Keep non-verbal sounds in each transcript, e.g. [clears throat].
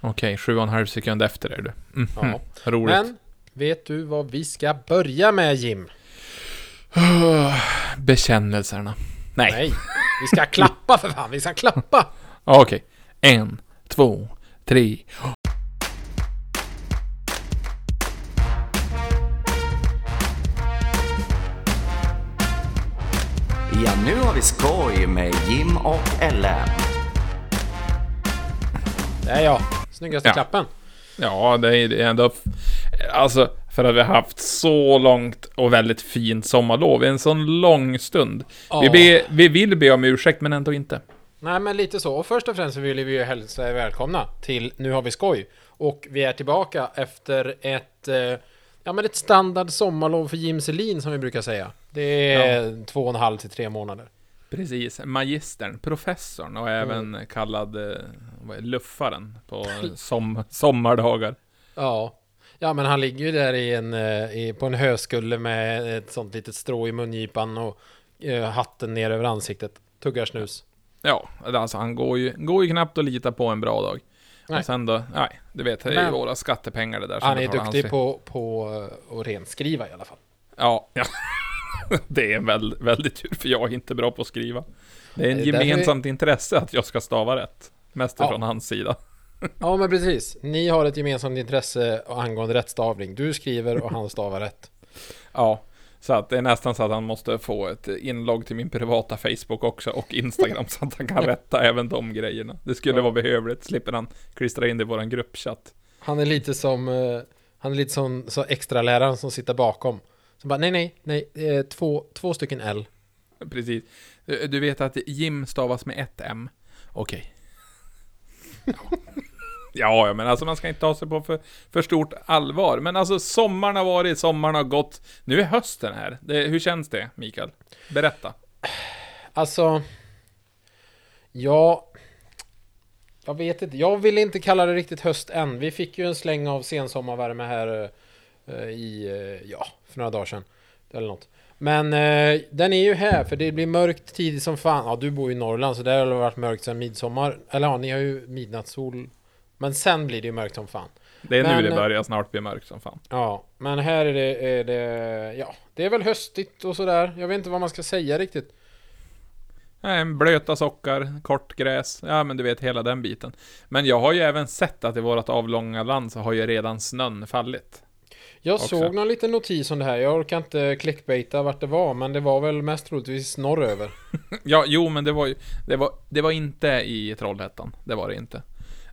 Okej, sju och en halv sekund efter är du. Mhm. Ja. Roligt. Men, vet du vad vi ska börja med Jim? [sighs] Bekännelserna. Nej. Nej, vi ska klappa för fan, vi ska klappa! [laughs] Okej. En, två, tre. Ja, nu har vi skoj med Jim och Ellen. Det är jag, snyggaste Ja. klappen. Ja, det är ändå... Alltså, för att vi har haft så långt och väldigt fint sommarlov. En sån lång stund. Vi, Ja. be, vi vill be om ursäkt, men ändå inte. Nej men lite så. Och först och främst vill vi ju hälsa er välkomna till Nu har vi skoj. Och vi är tillbaka efter ett, eh, ja men ett standard sommarlov för Jim Selin som vi brukar säga. Det är två och en halv till tre månader. Precis. Magistern, professorn och även kallad eh, vad är, luffaren på [laughs] som, sommardagar. Ja. Ja men han ligger ju där i en, eh, i, på en höskulle med ett sånt litet strå i mungipan och eh, hatten ner över ansiktet. Tuggar snus. Ja, alltså han går ju, går ju knappt att lita på en bra dag. Nej. Och sen då, nej, du vet, det är ju våra skattepengar det där. Han är duktig på, på att renskriva i alla fall. Ja, ja. [laughs] [laughs] det är väl, väldigt tur, för jag är inte bra på att skriva. Det är en därför vi- gemensamt intresse att jag ska stava rätt. Mest Ja. från hans sida. [laughs] Ja men precis. Ni har ett gemensamt intresse angående rättstavning. Du skriver och han stavar rätt. Ja, så att det är nästan så att han måste få ett inlogg till min privata Facebook också och Instagram så att han kan [laughs] rätta även de grejerna. Det skulle Ja. vara behövligt, slipper han klistra in det i våran gruppchatt. Han är lite som eh, Han är lite som så extra läraren som sitter bakom. Som bara nej nej nej eh, två, två stycken L. Precis. Du du vet att Jim stavas med ett M? Okej. [laughs] Ja, ja, men alltså man ska inte ta sig på för, för stort allvar. Men alltså sommaren har varit, sommaren har gått. Nu är hösten här. Det, hur känns det, Mikael? Berätta. Alltså Ja Jag vet inte, jag vill inte kalla det riktigt höst än. Vi fick ju en släng av sensommarvärme här eh, i, eh, ja, för några dagar sedan. Eller något. Men eh, den är ju här för det blir mörkt tidigt som fan. Ja, du bor ju i Norrland så där har det varit mörkt sedan midsommar. Eller ja, ni har ju midnattssol. Men sen blir det ju mörkt som fan. Det är Men, nu det eh, börjar snart bli mörkt som fan. Ja, men här är det, är det, ja, det är väl höstigt och sådär. Jag vet inte vad man ska säga riktigt. Nej, blöta sockar, kort gräs, ja men du vet hela den biten. Men jag har ju även sett att i vårt avlånga land så har ju redan snön fallit. Jag Också. såg någon liten notis om det här. Jag orkar inte clickbaita vart det var, men det var väl mest troligtvis norröver. [laughs] Ja, jo men det var ju, det var, det var inte i Trollhättan. Det var det inte.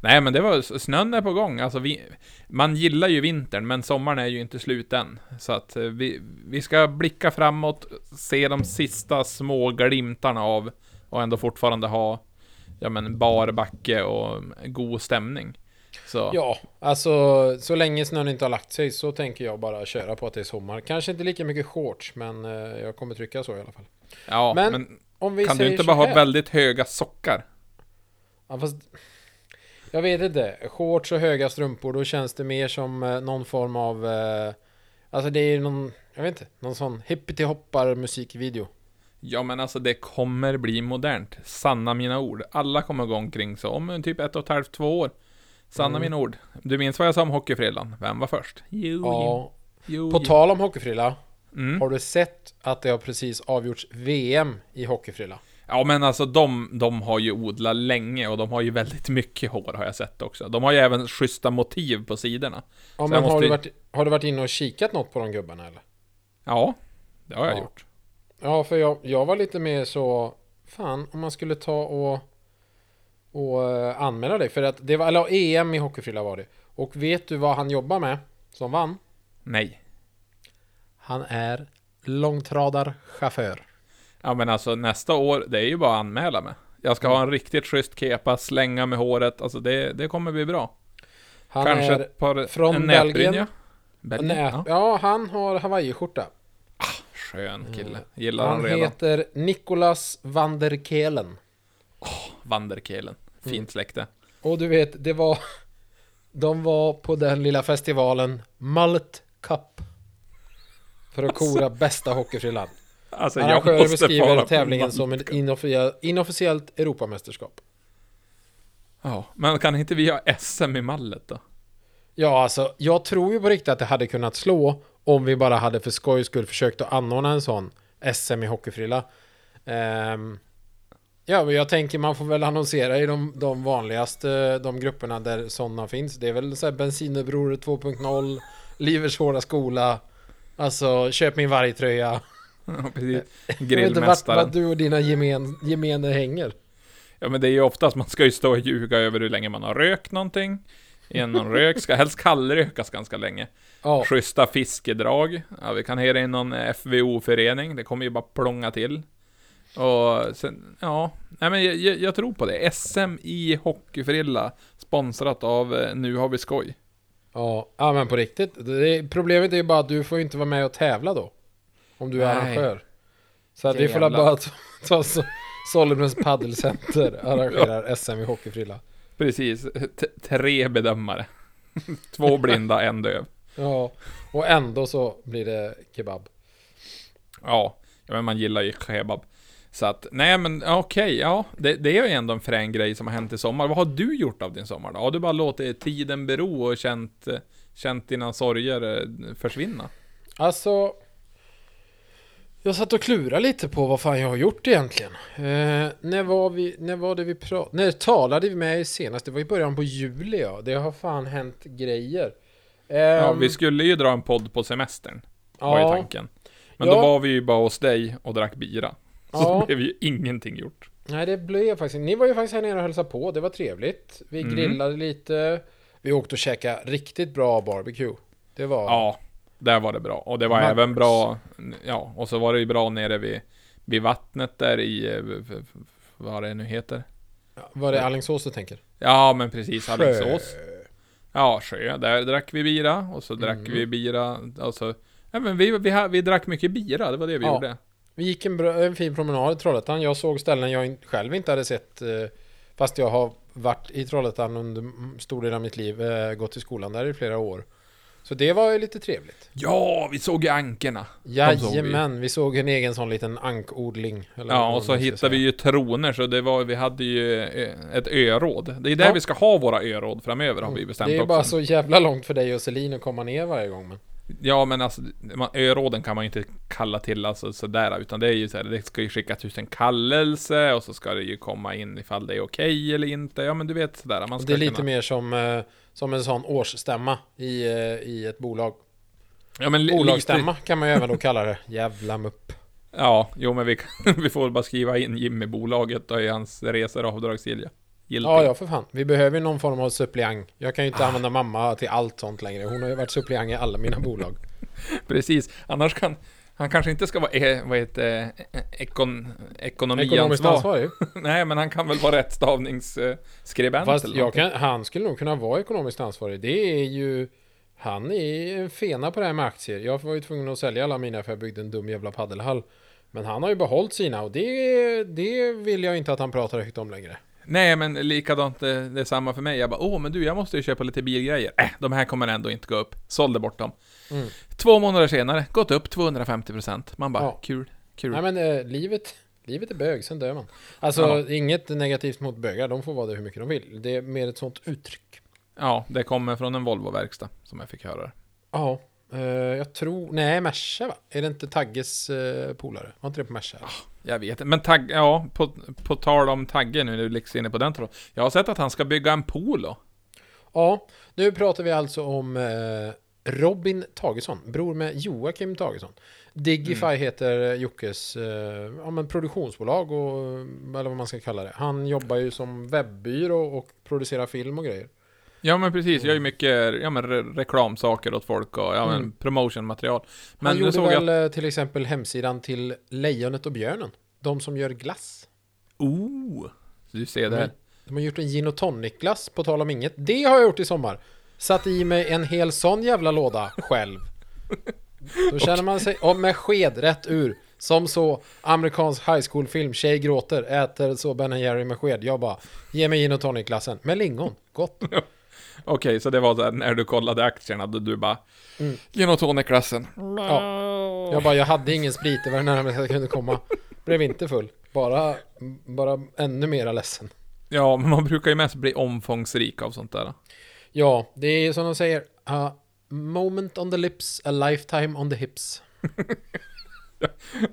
Nej men det var, snön är på gång. Alltså vi, man gillar ju vintern, men sommaren är ju inte slut än. Så att eh, vi, vi ska blicka framåt, se de sista små glimtarna av, och ändå fortfarande ha, ja men bar backe och god stämning. Så, Ja, alltså så länge snön inte har lagt sig så tänker jag bara köra på att det är sommar. Kanske inte lika mycket shorts, men eh, jag kommer trycka så i alla fall. ja Men men, Om vi kan du inte bara ha väldigt höga sockar? Ja, fast jag vet inte. Shorts och höga strumpor, då känns det mer som eh, någon form av... Eh, alltså det är någon, jag vet inte, någon sån hippity-hoppar musikvideo. Ja men alltså det kommer bli modernt. Sanna mina ord. Alla kommer gå omkring så om typ ett och ett halvt, två år. Sanna Mm. mina ord. Du minns vad jag sa om hockeyfrillan? Vem var först? Jo, Ja, jo, på jo. tal om hockeyfrilla. Mm. Har du sett att det har precis avgjorts VM i hockeyfrilla? Ja men alltså de, de har ju odlat länge och de har ju väldigt mycket hår har jag sett också. De har ju även schyssta motiv på sidorna. Ja, Så men har, måste du varit, har du varit inne och kikat något på de gubbarna eller? Ja, det har jag Ja. gjort. Ja, för jag, jag var lite mer så... Fan, om man skulle ta och... Och eh, anmäla dig. För att det var... Eller EM i hockeyfrilla var det. Och vet du vad han jobbar med? Som vann? Nej. Han är långtradarchaufför. Ja men alltså nästa år, det är ju bara att anmäla mig. Jag ska ha en riktigt schysst kepa, slänga med håret, alltså det, det kommer bli bra. Han Kanske är... ett par, från en Belgien. nätbrynja. Belgien? Nät, Ja. ja. han har hawaiiskjorta. Skön kille. Gillar han Han redan. heter Nicolas van der Kelen. Vanderkelen. Fint Mm. släkte. Och du vet, det var... De var på den lilla festivalen Mullet Cup. För att kora bästa hockeyfrillan. Alltså jag Arrangören beskriver tävlingen som ett inofficiellt, inofficiellt Europamästerskap. Ja, men kan inte vi ha SM i mallet då? Ja, alltså, jag tror ju på riktigt att det hade kunnat slå om vi bara hade för skojs skull försökt att anordna en sån SM i hockeyfrilla. Ehm, ja, men jag tänker man får väl annonsera i de, de vanligaste de grupperna där sådana finns. Det är väl så här Bensinupproret 2.0, Livets hårda skola, alltså köp min vargtröja. [laughs] Ja, precis. Jag vet inte vart, Grillmästaren. vart du och dina gemen, gemener hänger. Ja men det är ju oftast, man ska ju stå och ljuga över hur länge man har rökt någonting. Någon rök, ska helst kallrökas ganska länge. Ja, Schyssta fiskedrag. Ja, vi kan hyra in någon FVO-förening, det kommer ju bara plånga till. Och sen, ja, nej men jag, jag, jag tror på det. SM i hockeyfrilla, sponsrat av eh, Nu har vi skoj. ja, ja men på riktigt. Det, problemet är ju bara att du får ju inte vara med och tävla då. Om du är Nej. arrangör. Så att vi får la Jävlar. bara ta, ta så, Sollebrunns paddelcenter [laughs] arrangerar SM i hockeyfrilla. Precis, T- tre bedömare. [laughs] Två blinda, en döv. Ja, och ändå så blir det kebab. Ja, ja men man gillar ju kebab. Så att, nej men okej, ja. Det, det är ju ändå en frän grej som har hänt i sommar. Vad har du gjort av din sommar då? Har du bara låtit tiden bero och känt, eh, känt dina sorger eh, försvinna? Alltså, jag satt och klurade lite på vad fan jag har gjort egentligen. Eh, när var vi, när var det vi pratade, när talade vi med er senast? Det var i början på juli ja. Det har fan hänt grejer. Ja, Ehm, vi skulle ju dra en podd på semestern, var ju ja, tanken. Men Ja. då var vi ju bara hos dig och drack bira. [laughs] Så Ja. blev ju ingenting gjort. Nej det blev faktiskt Ni var ju faktiskt här nere och hälsade på, det var trevligt. Vi Mm. grillade lite. Vi åkte och käkade riktigt bra barbecue. Det var... Ja, där var det bra. Och det var Max. även bra, ja, och så var det ju bra nere vid, vid vattnet där i, vad det nu heter. Var det Alingsås du tänker? Ja, men precis, Alingsås. Sjö. Ja, sjö. Där drack vi bira, och så drack Mm. vi bira, och så... Ja, men vi, vi, ha- vi drack mycket bira, det var det vi Ja. gjorde. Vi gick en, bra, en fin promenad i Trollhättan. Jag såg ställen jag själv inte hade sett. Eh, fast jag har varit i Trollhättan under stor del av mitt liv. Eh, gått i skolan där i flera år. Så det var ju lite trevligt. Ja, vi såg ju ankorna. De såg vi. Jajamän, vi såg en egen sån liten ankodling. Ja, och så hittade vi ju troner, så det var, vi hade ju eh, ett öråd. Det är där Ja. vi ska ha våra öråd framöver, har vi bestämt Det är också. bara så jävla långt för dig och Selin att komma ner varje gång. Men... Ja, men alltså, man, öråden kan man ju inte kalla till alltså sådär, utan det är ju så här, det ska ju skickas ut en kallelse, och så ska det ju komma in ifall det är okej eller inte. Ja, men du vet sådär, man ska Det är lite kunna... mer som, eh, som en sån årsstämma i, eh, i ett bolag. Ja, men Bolagsstämma lite... kan man ju även då kalla det. [laughs] Jävla mupp. Ja, jo men vi, kan, [laughs] vi får bara skriva in Jimmy i bolaget och i hans resor avdragsgilla. Giltig. Ja, ja för fan. Vi behöver ju någon form av suppleant. Jag kan ju inte använda mamma till allt sånt längre. Hon har ju varit suppleant i alla mina bolag. [laughs] Precis, annars kan... Han kanske inte ska vara, eh, vad heter eh, ekon, Ekonomiskt ekonomiansvar. ansvarig. [laughs] Nej, men han kan väl vara rättstavningsskribent Fast eller kan, han skulle nog kunna vara ekonomiskt ansvarig. Det är ju... Han är en fena på det här med aktier. Jag var ju tvungen att sälja alla mina för jag byggde en dum jävla paddelhall. Men han har ju behållit sina och det, det vill jag inte att han pratar högt om längre. Nej, men likadant, det, det är samma för mig. Jag bara, åh, men du, jag måste ju köpa lite bilgrejer. Äh, de här kommer ändå inte gå upp. Sålde bort dem. Mm. Två månader senare, gått upp 250%. Man bara, Ja. kul, kul. Nej men eh, livet, livet är bög, sen dör man. Alltså Ja. inget negativt mot bögar, de får vara det hur mycket de vill. Det är mer ett sånt uttryck. Ja, det kommer från en Volvo-verkstad, som jag fick höra. Ja, eh, jag tror... Nej, Merca va? Är det inte Tagges eh, polare? Var inte det på Merca? Jag vet inte, men tagg, ja, på, på tal om Tagge nu, du liksom inne på den tråden. Jag har sett att han ska bygga en polo. Ja, nu pratar vi alltså om eh, Robin Tagesson, bror med Joakim Tagesson. Digify Mm. heter Jockes eh, ja, men produktionsbolag och eller vad man ska kalla det. Han jobbar ju som webbyrå och producerar film och grejer. Ja men precis, jag gör ju mycket ja, men re reklamsaker åt folk och ja, men Mm. promotionmaterial. Han Men nu gjorde såg väl jag... eh, till exempel hemsidan till Lejonet och Björnen. De som gör glass. Oh! Du ser det. Mm. De har gjort en gin och tonic-glass, på tal om inget. Det har jag gjort i sommar. Satt i mig en hel sån jävla låda själv. Då känner man sig, och med sked rätt ur. Som så amerikansk high school film, tjej gråter, äter så Ben Jerry med sked. Jag bara, ge mig gin och tonic-glassen. Med lingon, gott. [laughs] Okej, så det var där när du kollade aktierna, då du bara... Mm. Gin och tonic-klassen. Ja. Jag bara, jag hade ingen sprit, det var det närmaste jag kunde komma. Blev inte full. Bara, bara ännu mera ledsen. Ja, men man brukar ju mest bli omfångsrik av sånt där. Ja, det är som de säger. A moment on the lips, a lifetime on the hips. [laughs]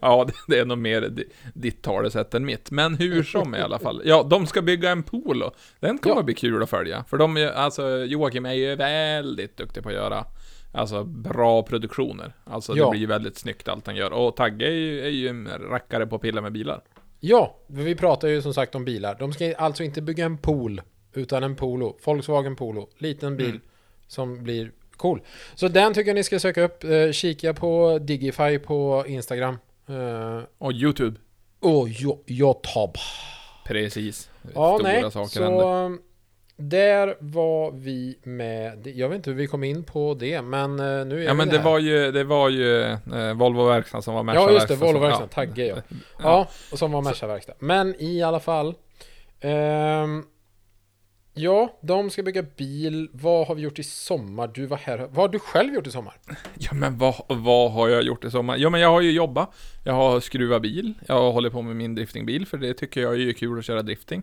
Ja, det- det är nog mer di- ditt talesätt än mitt. Men hur som i alla fall. Ja, de ska bygga en pool och den kommer Ja. bli kul att följa. För de, är- alltså Joakim är ju väldigt duktig på att göra Alltså bra produktioner. Alltså det Ja. blir ju väldigt snyggt allt han gör. Och Tagge är ju, är ju en rackare på att pilla med bilar. Ja, vi pratar ju som sagt om bilar. De ska alltså inte bygga en pool, utan en Polo. Volkswagen Polo. Liten bil Mm. som blir cool. Så den tycker jag ni ska söka upp. Eh, kika på Digify på Instagram. Eh, Och YouTube. och Youtube. Precis. Ja, Stora nej. saker Så händer. där var vi med. Jag vet inte hur vi kom in på det, men eh, nu är Ja vi men det var ju, det var ju eh, Volvo Verkstad som var Merca Ja, just det. verkstad Volvo verkstad. ja. Tagge, [laughs] ja. Ja. Och som var Merca-verkstad. Men i alla fall. ehm, ja, de ska bygga bil. Vad har vi gjort i sommar? Du var här. Vad har du själv gjort i sommar? Ja men vad, vad har jag gjort i sommar? Ja men jag har ju jobbat, jag har skruvat bil, jag hållit på med min driftingbil för det tycker jag är kul att köra drifting.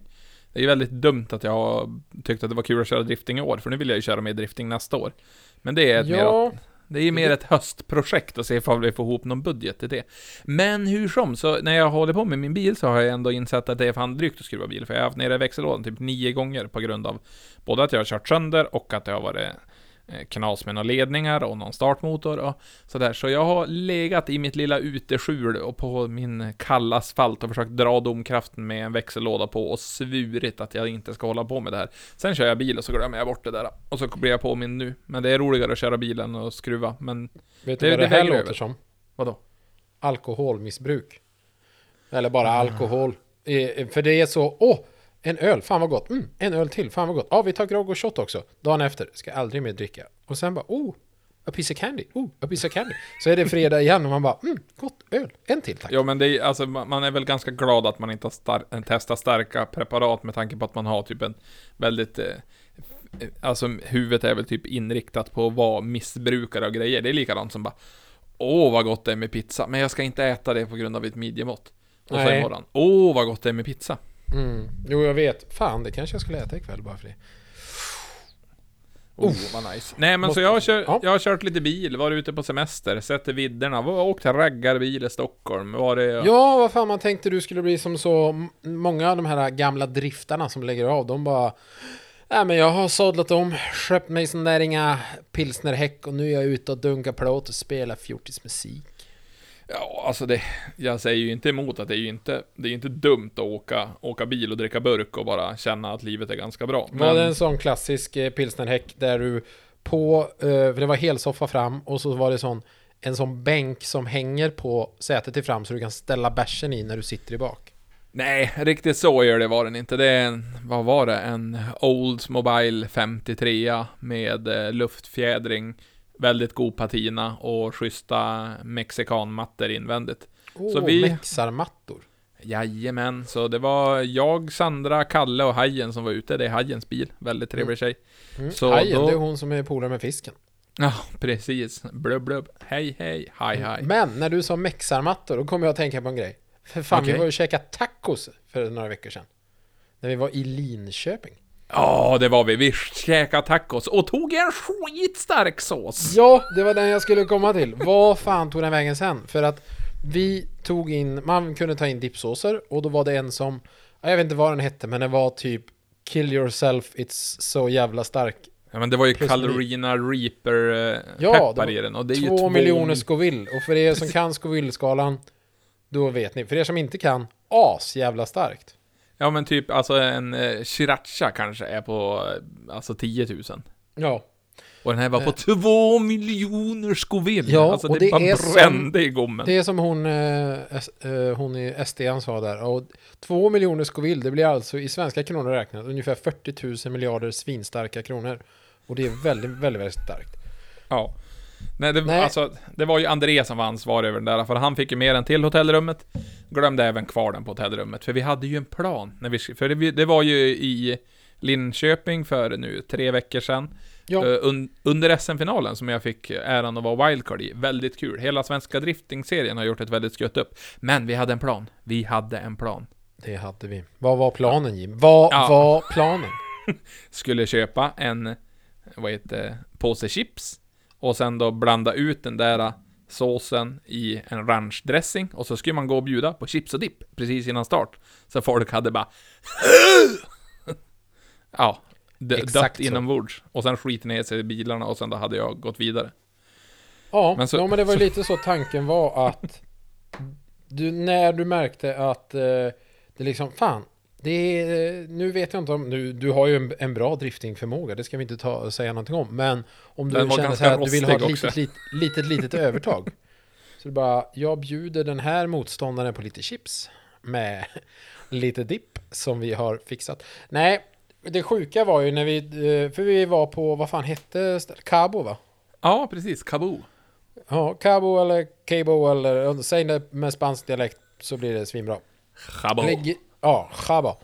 Det är väldigt dumt att jag har tyckt att det var kul att köra drifting i år, för nu vill jag ju köra mer drifting nästa år. Men det är ett mer, Ja, det är ju mer ett höstprojekt och se ifall vi får ihop någon budget till det. Men hur som, så när jag håller på med min bil så har jag ändå insett att det är fan drygt att skruva bil, för jag har haft nere växellådan typ nio gånger på grund av både att jag har kört sönder och att det har varit knas med några ledningar och någon startmotor och sådär. Så jag har legat i mitt lilla uteskjul och på min kalla asfalt och försökt dra domkraften med en växellåda på och svurit att jag inte ska hålla på med det här. Sen kör jag bil och så glömmer jag bort det där. Och så blir jag på min nu. Men det är roligare att köra bilen och skruva. Men vet du vad det, det här låter över. som? vadå? Alkoholmissbruk. Eller bara Ah. alkohol. Eh, För det är så, åh, en öl, fan vad gott. Mm, en öl till, fan vad gott. Ja, vi tar grogg och shot också. Dagen efter, ska aldrig mer dricka. Och sen bara, oh, a piece of candy. Oh, a piece of candy. Så är det fredag igen och man bara, mm, gott, öl, en till tack. Ja men det är, alltså man är väl ganska glad att man inte har star- testat starka preparat med tanke på att man har typ en väldigt eh, Alltså huvudet är väl typ inriktat på att vara missbrukare och grejer. Det är likadant som bara Åh vad gott det är med pizza, men jag ska inte äta det på grund av ett midjemått. Och så Nej. imorgon, åh vad gott det är med pizza. Mm. Jo, jag vet. Fan, det kanske jag skulle äta ikväll bara för det. Oh, vad nice. Nej men Måste- så jag har, kört, ja. jag har kört lite bil, varit ute på semester, sett vidderna, var- åkt raggarbil i Stockholm, var det... Ja, vad fan man tänkte du skulle bli som så många av de här gamla driftarna som lägger av. De bara Nej men jag har sadlat om, köpt mig sån där inga pilsnerhäck och nu är jag ute och dunkar plåt och spelar fjortismusik. Ja, alltså det, jag säger ju inte emot att det är ju inte, det är inte dumt att åka, åka bil och dricka burk och bara känna att livet är ganska bra. Var det en sån klassisk eh, pilsnerhäck där du på, eh, för det var helsoffa fram och så var det sån en sån bänk som hänger på sätet till fram så du kan ställa bärsen i när du sitter i bak. Nej, riktigt så gör det var den inte. Det är en, vad var det? En Oldsmobile 53 med eh, luftfjädring, väldigt god patina och schyssta mexikanmattor invändigt. Så vi- mexarmattor. Jajamän, så det var jag, Sandra, Kalle och Hajen som var ute. Det är Hajens bil, väldigt trevlig tjej. Mm. Så Hajen, då- det är hon som är polare med fisken. Ja, precis. Blubb, blubb. Hej, hej, hej, hej. Men när du sa mexarmattor, då kommer jag att tänka på en grej. För fan, Okej. vi var ju och käkade tacos för några veckor sedan. När vi var i Linköping. Ja, det var vi. Vi käkade tacos och tog en skitstark sås. Ja, det var den jag skulle komma till. Vad fan tog den vägen sen? För att vi tog in, man kunde ta in dipsåser och då var det en som, ja, jag vet inte vad den hette, men det var typ Kill yourself, it's so jävla stark. Ja, men det var ju Plus Calorina Reaper eh, Ja, peppar i den och det är ju Två två miljoner Scoville. Och för er som [laughs] kan Scoville-skalan, då vet ni. För er som inte kan, as jävla starkt. Ja, men typ alltså en eh, Sriracha kanske är på eh, alltså 10 000. Ja, Och den här var på 2 miljoner Scoville. Ja, alltså och det, det bara är som- brände i gommen. det är som hon, eh, S- eh, hon i SDN sa där. Och två miljoner Scoville, det blir alltså i svenska kronor räknat ungefär 40 000 miljarder svinstarka kronor. Och det är väldigt, väldigt, väldigt starkt. Ja. Nej, det, Nej. Alltså, det var ju André som var ansvarig över den där, för han fick ju med den till hotellrummet. Glömde även kvar den på hotellrummet, för vi hade ju en plan. När vi, för det, det var ju i Linköping för nu tre veckor sedan. Ja, Eh, un, under SM-finalen som jag fick äran att vara wildcard i. Väldigt kul. Hela svenska drifting-serien har gjort ett väldigt skött upp. Men vi hade en plan. Vi hade en plan. det hade vi. Vad var planen Jim? Vad Ja. var planen? [laughs] Skulle köpa en, vad heter påse chips. Och sen då blanda ut den där såsen i en ranchdressing. Och så skulle man gå och bjuda på chips och dipp precis innan start. Så folk hade bara [laughs] Ja, dött så. inombords. Och sen skiter ner sig i bilarna och sen då hade jag gått vidare. Ja, Men så- ja, men det var ju lite så tanken var att du, när du märkte att eh, det liksom, fan, det är, nu vet jag inte om, nu, du har ju en, en bra driftingförmåga, det ska vi inte ta, säga någonting om, men om du känner så här att du vill ha ett litet, litet, litet, [laughs] litet övertag. Så du bara, jag bjuder den här motståndaren på lite chips med [laughs] lite dipp som vi har fixat. Nej, det sjuka var ju när vi, eh, för vi var på, vad fan hette stället? Cabo va? Ja, precis. Kaboo. Ja, Cabo eller Cabo eller säg det med spansk dialekt så blir det svinbra. Kaboo. Ligger, ja, Chaba.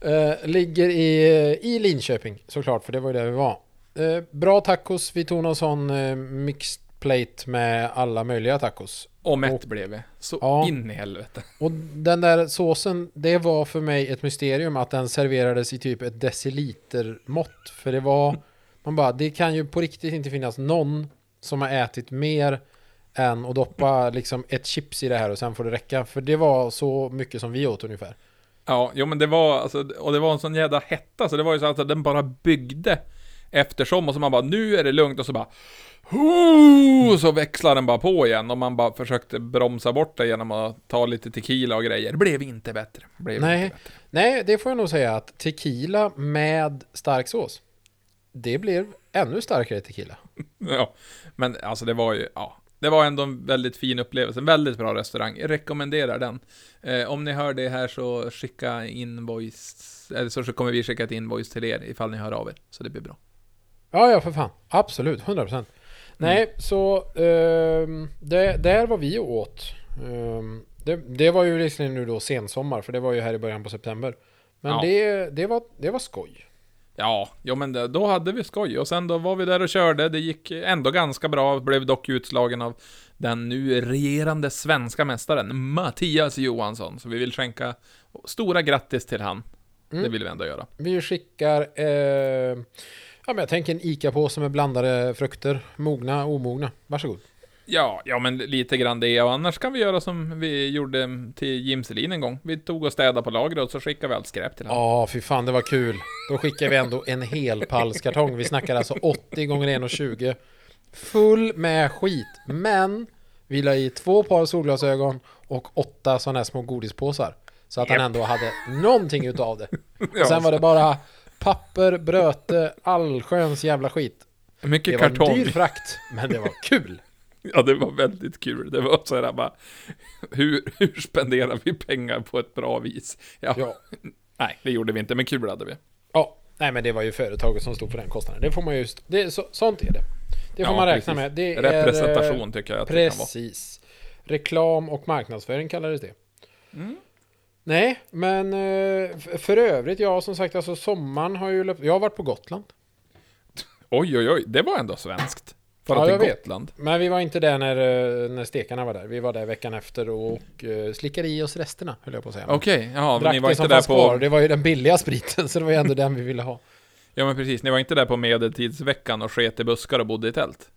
Eh, ligger i, i Linköping såklart, för det var ju där vi var. Eh, bra tacos, vi tog någon sån uh, mixed plate med alla möjliga tacos. Och mätt Och- blev vi. Så Ja. in i helvete. Och den där såsen, det var för mig ett mysterium att den serverades i typ ett decilitermått. För det var, man bara, det kan ju på riktigt inte finnas någon som har ätit mer än att doppa liksom ett chips i det här och sen får det räcka. För det var så mycket som vi åt ungefär. Ja, jo men det var alltså, och det var en sån jävla hetta så det var ju så att den bara byggde eftersom och så man bara nu är det lugnt och så bara "Hoo!" så växlar den bara på igen och man bara försökte bromsa bort det genom att ta lite tequila och grejer. Det blev inte bättre. Blev Nej. Inte bättre. Nej, det får jag nog säga att tequila med stark sås. Det blev ännu starkare tequila. [laughs] Ja, men alltså det var ju, ja. Det var ändå en väldigt fin upplevelse, en väldigt bra restaurang. Jag rekommenderar den. Eh, om ni hör det här så skicka invoice, eller så kommer vi skicka ett invoice till er ifall ni hör av er. Så det blir bra. Ja, ja för fan. Absolut, 100%. Nej, så ehm, det, där var vi åt. Ehm, det, det var ju liksom nu då sensommar, för det var ju här i början på september. Men Ja. det, det, var, det var skoj. Ja, jo men det, då hade vi skoj och sen då var vi där och körde. Det gick ändå ganska bra, blev dock utslagen av den nu regerande svenska mästaren Mattias Johansson. Så vi vill skänka stora grattis till han. Mm. Det vill vi ändå göra. Vi skickar, eh, ja men jag tänker en ICA-påse med blandade frukter. Mogna, omogna. Varsågod. Ja, ja men lite grann det och annars kan vi göra som vi gjorde till Jim Selin en gång. Vi tog och städade på lagret och så skickade vi allt skräp till honom. Ja, fy fan det var kul. Då skickar vi ändå en hel pallskartong. Vi snackar alltså 80 gånger 1,20. Full med skit. Men vi la i två par solglasögon och åtta sådana här små godispåsar. Så att han Japp. ändå hade någonting utav det. Och sen var det bara papper, bröte, allsköns jävla skit. mycket Det var kartong. dyr frakt, men det var kul. Ja, det var väldigt kul. Det var så här bara, hur, hur spenderar vi pengar på ett bra vis? Ja, Ja. nej, det gjorde vi inte, men kul hade vi. Ja, nej men det var ju företaget som stod för den kostnaden. Det får man ju, det, är så, sånt är det. Det får Ja, man räkna precis. med. Det Är, Representation tycker jag att det kan vara. Precis. Reklam och marknadsföring kallades det. Mm. Nej, men eh, för övrigt, ja som sagt, alltså sommaren har ju löpt. Jag har varit på Gotland. Oj, oj, oj, det var ändå svenskt. För Ja, att jag till vet. Gotland. Men vi var inte där när, eh, när stekarna var där. Vi var där veckan efter och uh, slickade i oss resterna, höll jag på att säga. Okej, ja, Drack ni var inte där på... kvar. Det var ju den billiga spriten, [laughs] så det var ju ändå den vi ville ha. Ja, men precis, ni var inte där på medeltidsveckan och sket i buskar och bodde i tält?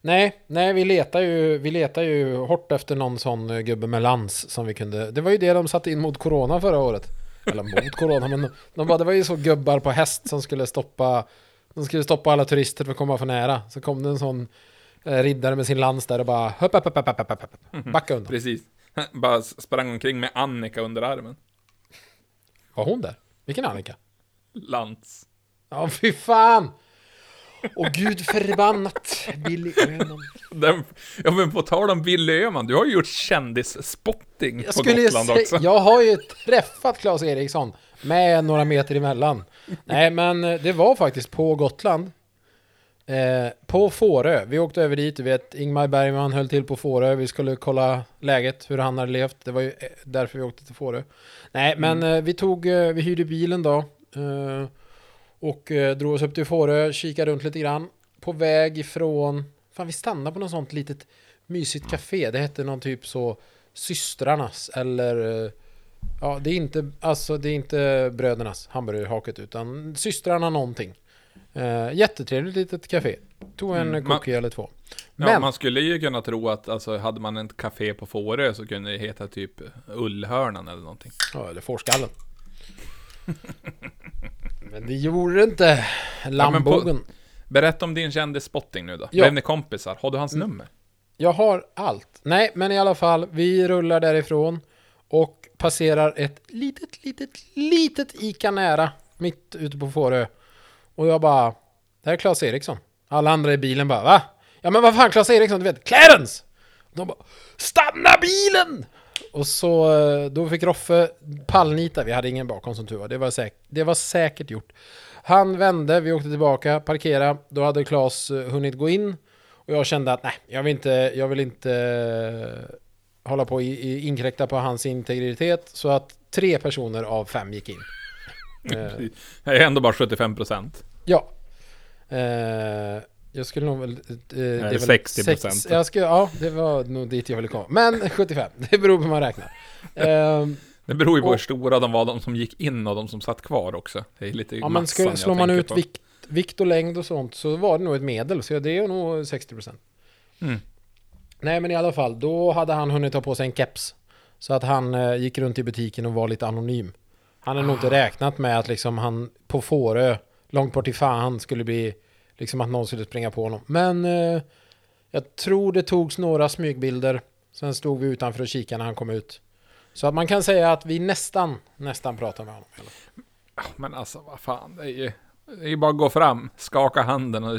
Nej, nej, vi letar ju, vi letar ju hårt efter någon sån eh, gubbe med lans som vi kunde. Det var ju det de satte in mot corona förra året. Eller mot corona, men de, de bara, det var ju så gubbar på häst som skulle stoppa, de skulle stoppa alla turister för att komma för nära. Så kom det en sån eh, riddare med sin lans där och bara höpp, höpp, höpp, höpp, höpp, höpp, höpp. backa undan. Precis. [laughs] Bara sprang omkring med Annika under armen. Var hon där? Vilken Annika? Lans. Ja, fy fan! Åh gud förbannat! Billy Öhman. Den, ja, men på tal om Billy Öhman, du har ju gjort kändisspotting Jag på Gotland också. jag har ju träffat Claes Eriksson med några meter emellan. Nej, men eh, det var faktiskt på Gotland. Eh, på Fårö. Vi åkte över dit, du vet, Ingmar Bergman höll till på Fårö. Vi skulle kolla läget, hur han hade levt. Det var ju eh, därför vi åkte till Fårö. Nej, men eh, vi tog, eh, vi hyrde bilen då. Och drog oss upp till Fårö, kikade runt lite grann. På väg ifrån, fan vi stannade på något sånt litet mysigt café. Det hette någon typ så Systrarnas eller Ja, det är inte, alltså det är inte brödernas hamburgerhaket utan systrarna någonting. Eh, jättetrevligt litet café. Tog en Mm, cookie eller två. Ja, Men, man skulle ju kunna tro att alltså, hade man ett café på Fårö så kunde det heta typ Ullhörnan eller någonting. ja, eller fårskallen. [laughs] men det gjorde det inte. Lambogen. Berätta om din kändisspotting nu då. Ja. Blev ni kompisar? Har du hans Mm. nummer? Jag har allt. Nej, men i alla fall, vi rullar därifrån och passerar ett litet, litet, litet Ica nära mitt ute på Fårö. Och jag bara, det här är Claes Eriksson. Alla andra i bilen bara, va? Ja men vad fan Claes Eriksson, du vet, Clarence! De bara, stanna bilen! Och så, eh, då fick Roffe pallnita, vi hade ingen bakom som tur var. Det var, säk- det var säkert gjort. Han vände, vi åkte tillbaka, parkera. Då hade Claes eh, hunnit gå in. Och jag kände att nej, jag vill inte, jag vill inte eh, hålla på i, i, inkräkta på hans integritet. Så att tre personer av fem gick in. [laughs] Eh, Det är ändå bara 75%. ja. Eh, jag skulle nog väl... Eh, det är väl 60%. sex- Jag skulle, ja, det var nog dit jag ville komma. Men 75, det beror på hur man räknar. Eh, Det beror ju på Och- hur stora de var, de som gick in och de som satt kvar också. Det är lite ja, men skulle, slår man ut på. vikt, vikt och längd och sånt så var det nog ett medel. Så det är nog 60%. Mm. Nej men i alla fall, då hade han hunnit ta på sig en keps. Så att han eh, gick runt i butiken och var lite anonym. Han hade nog inte räknat med att liksom han på Fårö, långt bort i fan, skulle bli liksom att någon skulle springa på honom. Men eh, jag tror det togs några smygbilder. Sen stod vi utanför och kikade när han kom ut. Så att man kan säga att vi nästan, nästan pratade med honom. Men alltså vad fan, det är ju... Det är ju bara att gå fram, skaka handen och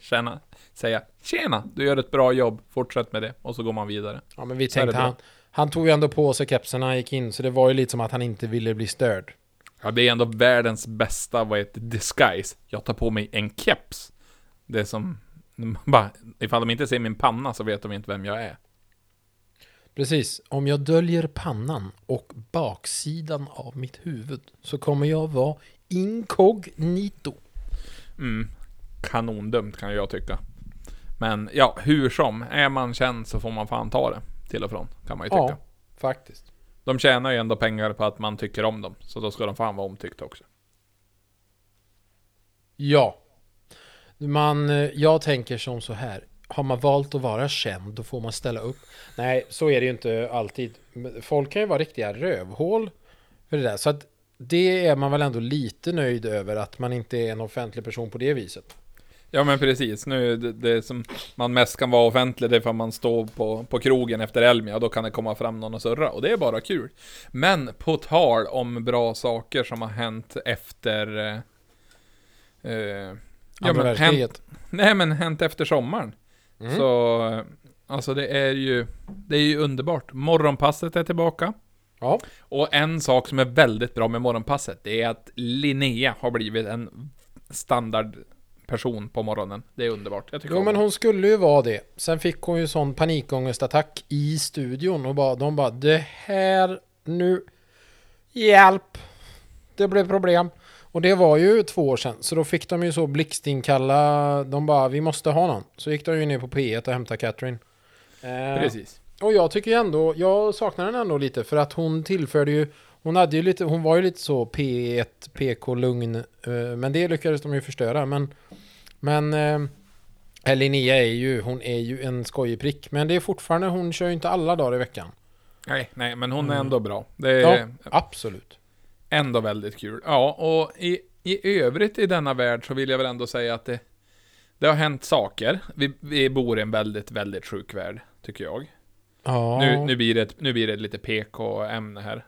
känna, säga Tjena, du gör ett bra jobb, fortsätt med det. Och så går man vidare. Ja men vi Så tänkte han, han tog ju ändå på sig kepsen när han gick in. Så det var ju lite som att han inte ville bli störd. Ja, det är ändå världens bästa, vad heter disguise. Jag tar på mig en keps. Det är som, [laughs] bara, ifall de inte ser min panna så vet de inte vem jag är. Precis, om jag döljer pannan och baksidan av mitt huvud så kommer jag vara inkognito. Mm, kanondumt kan jag tycka. Men ja, hur som, är man känd så får man fan ta det. Till och från, kan man ju tycka. Ja, faktiskt. De tjänar ju ändå pengar på att man tycker om dem. Så då ska de fan vara omtyckta också. Ja. Man, jag tänker som så här. Har man valt att vara känd, då får man ställa upp. Nej, så är det ju inte alltid. Folk kan ju vara riktiga rövhål för det där. Så att det är man väl ändå lite nöjd över att man inte är en offentlig person på det viset. Ja men precis, nu det, det som man mest kan vara offentlig det är för man står på, på krogen efter Elmia, då kan det komma fram någon och surra, och det är bara kul. Men på tal om bra saker som har hänt efter... Eh, eh, ja, Andra men hänt, nej men hänt efter sommaren. Mm. Så, eh, alltså det är ju, det är ju underbart. Morgonpasset är tillbaka. Ja. Och en sak som är väldigt bra med morgonpasset, det är att Linnea har blivit en standardperson på morgonen. Det är underbart. Jag tycker Jo men hon skulle ju vara det. Sen fick hon ju sån panikångestattack i studion och bara, de bara det här nu Hjälp! Det blev problem. Och det var ju två år sedan. Så då fick de ju så blixtinkalla, de bara vi måste ha någon. Så gick de ju ner på P1 och hämtade Catherine. Eh, Precis. och jag tycker ju ändå, jag saknar den ändå lite för att hon tillförde ju hon hade ju lite, hon var ju lite så P1, PK lugn eh, Men det lyckades de ju förstöra men Men eh, Linnea är ju, hon är ju en skojig prick Men det är fortfarande, hon kör ju inte alla dagar i veckan Nej, nej, men hon är Mm. ändå bra. Det är Ja, absolut ändå väldigt kul. Ja, och i, i övrigt i denna värld så vill jag väl ändå säga att det, det har hänt saker. Vi, vi bor i en väldigt, väldigt sjuk värld, tycker jag. Ja, Nu, nu, blir det, nu blir det lite PK-ämne här.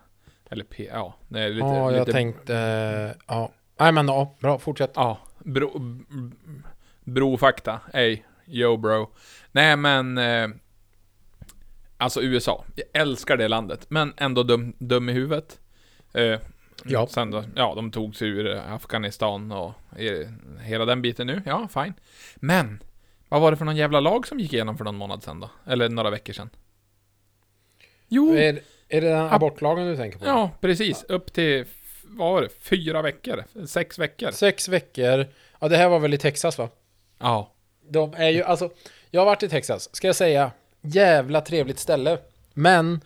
Eller P, ja, det är lite... ja jag lite, tänkte, eh, ja Nej men ja, bra, fortsätt Ja, bro, brofakta. Ej, yo bro. Nej men... Eh, alltså USA. Jag älskar det landet. Men ändå dum, dum i huvudet. Eh, Ja. Sen då, ja, de tog sig ur Afghanistan och hela den biten nu. Ja, fine. Men, vad var det för någon jävla lag som gick igenom för någon månad sedan då? Eller några veckor sedan? Jo, är, är det den Ab- abortlagen du tänker på? ja, precis. Upp till, vad var det? Fyra veckor? Sex veckor? Sex veckor Ja det här var väl i Texas va? Ja. De är ju, alltså, jag har varit i Texas, ska jag säga, jävla trevligt ställe. Men,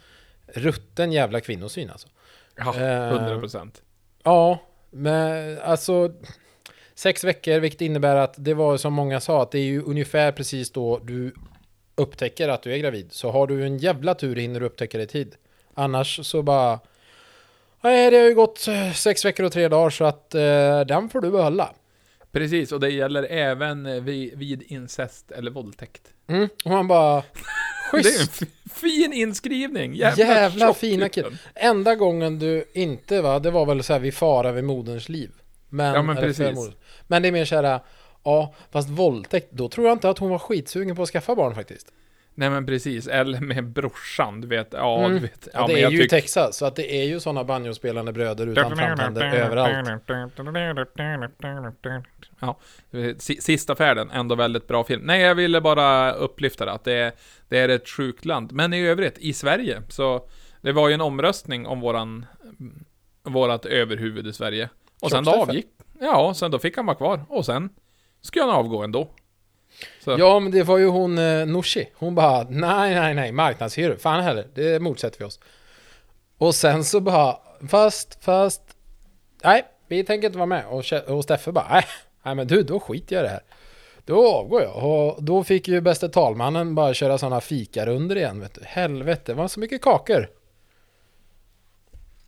rutten jävla kvinnosyn alltså. Ja, Eh, 100 procent. Ja, men alltså sex veckor, vilket innebär att det var som många sa, att det är ju ungefär precis då du upptäcker att du är gravid. Så har du en jävla tur hinner du upptäcka det i tid. Annars så bara... Nej, det har ju gått eh, sex veckor och tre dagar så att eh, den får du behålla. Precis, och det gäller även eh, vid, vid incest eller våldtäkt. Mm. Och man bara... [laughs] Det är en Schysst! fin inskrivning! Jävla, Jävla fina den. Enda gången du inte va, det var väl så här vid fara vid moderns liv. Men, Ja, men precis. Men det är mer så här, ja, fast våldtäkt, då tror jag inte att hon var skitsugen på att skaffa barn faktiskt. Nej men precis, eller med brorsan, du vet. Ja, Mm. du vet. Ja, det men är ju tyck- Texas, så att det är ju sådana banjospelande bröder utan framtänder överallt. Ja, si- sista färden, ändå väldigt bra film. Nej, jag ville bara upplyfta det, att det är, det är ett sjukt land. Men i övrigt, i Sverige, så det var ju en omröstning om våran, vårat överhuvud i Sverige. Och sen då avgick, ja, sen då fick han vara kvar. Och sen skulle han avgå ändå. Så, Ja, men det var ju hon eh, Nooshi. Hon bara, nej, nej, nej, marknadshyror, fan heller, det motsätter vi oss. Och sen så bara, fast, fast, nej, vi tänker inte vara med. Och, och Steffe bara, nej, nej men du, då skiter jag i det här. Då avgår jag. Och då fick ju bäste talmannen bara köra sådana fikarunder igen, vet du. Helvete, det var så mycket kakor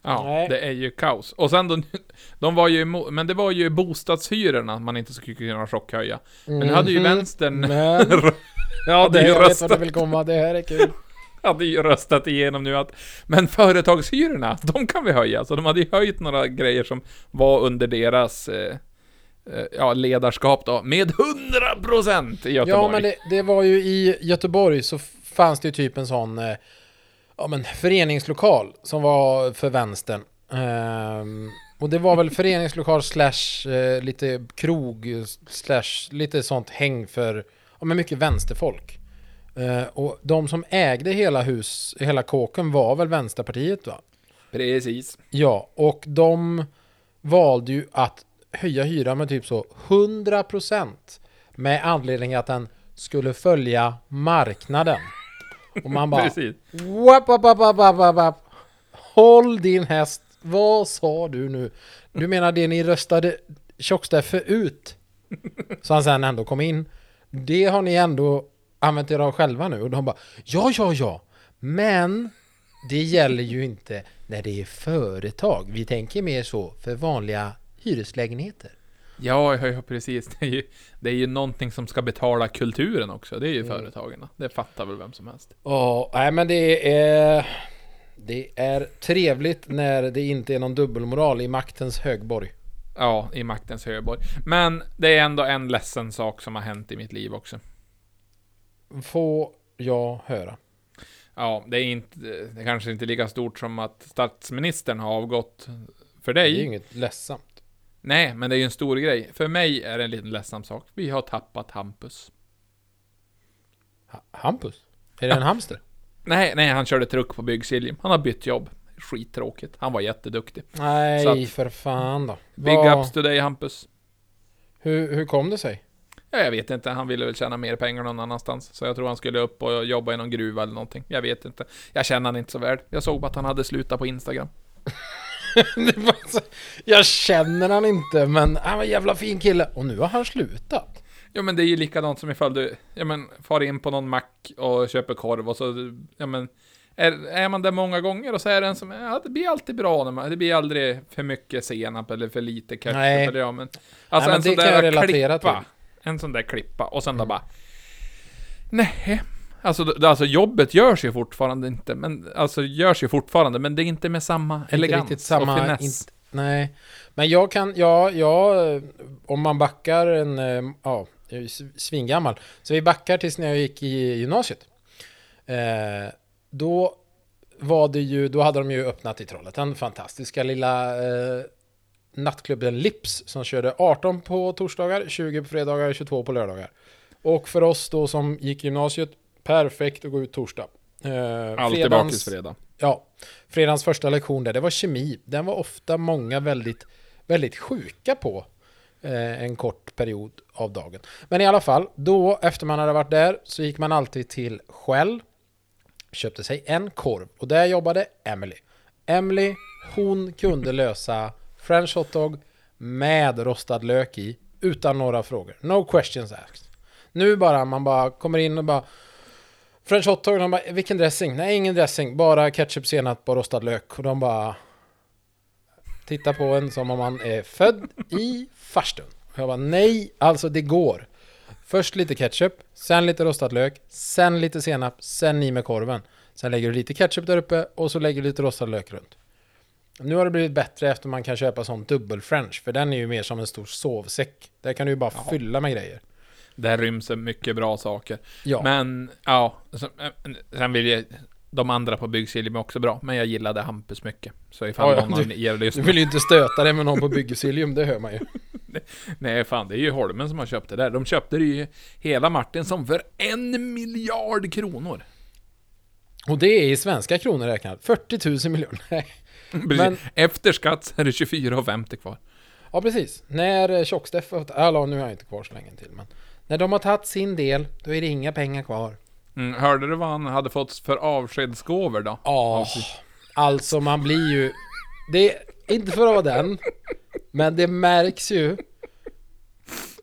ja Nej. det är ju kaos. Och sen då, [laughs] de var ju emot, men det var ju bostadshyrorna man inte skulle kunna chockhöja. Men nu hade ju Mhm. vänstern Men, [laughs] ja, det, det jag vet vad du vill komma, det här är kul. [laughs] hade ju röstat igenom nu att Men företagshyrorna, de kan vi höja. Så de hade ju höjt några grejer som var under deras eh, eh, ja, ledarskap då, med 100% i Göteborg. Ja, men det, det var ju i Göteborg så fanns det ju typ en sån eh, ja, men föreningslokal som var för vänstern. Ehm, och det var väl [laughs] föreningslokal slash eh, lite krog slash lite sånt häng för ja, men mycket vänsterfolk. Eh, och de som ägde hela hus, hela kåken var väl Vänsterpartiet va? Precis. Ja, och de valde ju att höja hyran med typ så 100% med anledning att den skulle följa marknaden. Och man bara Precis. wap, wap, wap, wap, wap. Håll din häst. Vad sa du nu? Du menar det ni röstade Tjocksteffe ut? Så han sen ändå kom in. Det har ni ändå använt er av själva nu. Och de bara ja, ja, ja. Men det gäller ju inte när det är företag. Vi tänker mer så för vanliga hyreslägenheter. Ja, ja, precis. Det är, ju, det är ju någonting som ska betala kulturen också. Det är ju Mm. företagen. Det fattar väl vem som helst. Ja, nej men det är... Det är trevligt när det inte är någon dubbelmoral i maktens högborg. Ja, i maktens högborg. Men det är ändå en ledsen sak som har hänt i mitt liv också. Får jag höra. Ja, det är inte, det är kanske inte lika stort som att statsministern har avgått för Det är dig. ju inget ledsamt. Nej, men det är ju en stor grej. För mig är det en liten ledsam sak. Vi har tappat Hampus. Ha- Hampus? Är det en hamster? [laughs] Nej, nej, han körde truck på Byggsiljem. Han har bytt jobb. Skittråkigt. Han var jätteduktig. Nej, att- för fan då. Big Vad- ups to dig Hampus. hur, hur kom det sig? Ja, jag vet inte, han ville väl tjäna mer pengar någon annanstans. Så jag tror han skulle upp och jobba i någon gruva eller någonting. Jag vet inte. Jag känner han inte så väl. Jag såg bara att han hade slutat på Instagram. [laughs] [laughs] Jag känner han inte, men han var en jävla fin kille. Och nu har han slutat. Ja men det är ju likadant som ifall du, ja men, far in på någon mack och köper korv och så, ja men, är, är man där många gånger och så är det en som, ja det blir alltid bra när man, det blir aldrig för mycket senap eller för lite ketchup Nej. eller ja men, alltså men en sån där klippa, till. en sån där klippa och sen då bara, nej. Alltså, alltså jobbet görs ju fortfarande inte, men alltså görs ju fortfarande, men det är inte med samma elegans riktigt samma och finess. int- Nej, men jag kan, ja, ja, om man backar en, eh, ja, jag är svingammal. Så vi backar tills när jag gick i gymnasiet. Eh, då var det ju, då hade de ju öppnat i Trollhättan, fantastiska lilla eh, nattklubben Lips som körde 18 på torsdagar, 20 på fredagar, 22 på lördagar. Och för oss då som gick gymnasiet, perfekt att gå ut torsdag. Eh, Alltid fredagens- bakisfredag. Ja, fredagens första lektion där, det var kemi. Den var ofta många väldigt, väldigt sjuka på eh, en kort period av dagen. Men i alla fall, då efter man hade varit där så gick man alltid till Shell, köpte sig en korv och där jobbade Emily. Emily Hon kunde lösa French hotdog med rostad lök i utan några frågor. No questions asked. Nu bara, man bara kommer in och bara French hotdog, de bara, vilken dressing? Nej, ingen dressing, bara ketchup, senap och rostad lök. Och de bara tittar på en som om man är född i farstun. Och jag bara, nej, alltså det går. Först lite ketchup, sen lite rostad lök, sen lite senap, sen i med korven. Sen lägger du lite ketchup där uppe och så lägger du lite rostad lök runt. Nu har det blivit bättre efter man kan köpa sån dubbel french, för den är ju mer som en stor sovsäck. Där kan du ju bara Ja. fylla med grejer. Där ryms mycket bra saker. Ja, Men, ja. eh, Sen vill jag... De andra på Byggsiljem är också bra, men jag gillade Hampus mycket. Så ifall Ja, ja, någon av du- er du lyssnar... vill ju inte stöta dig med någon på Byggesilium, det hör man ju. [laughs] Nej, fan, det är ju Holmen som har köpt det där. De köpte det ju hela Martinsson för en miljard kronor. Och det är i svenska kronor räknat. 40 000 miljoner. Nej. [laughs] Men- Efter skatt så är det 24,50 kvar. Ja, precis. När eh, Tjocksteff. Eller nu har jag inte kvar så länge till, men... När de har tagit sin del, då är det inga pengar kvar. Mm, hörde du vad han hade fått för avskedsgåvor då? Ja, alltså man blir ju... Det är inte för att vara den, men det märks ju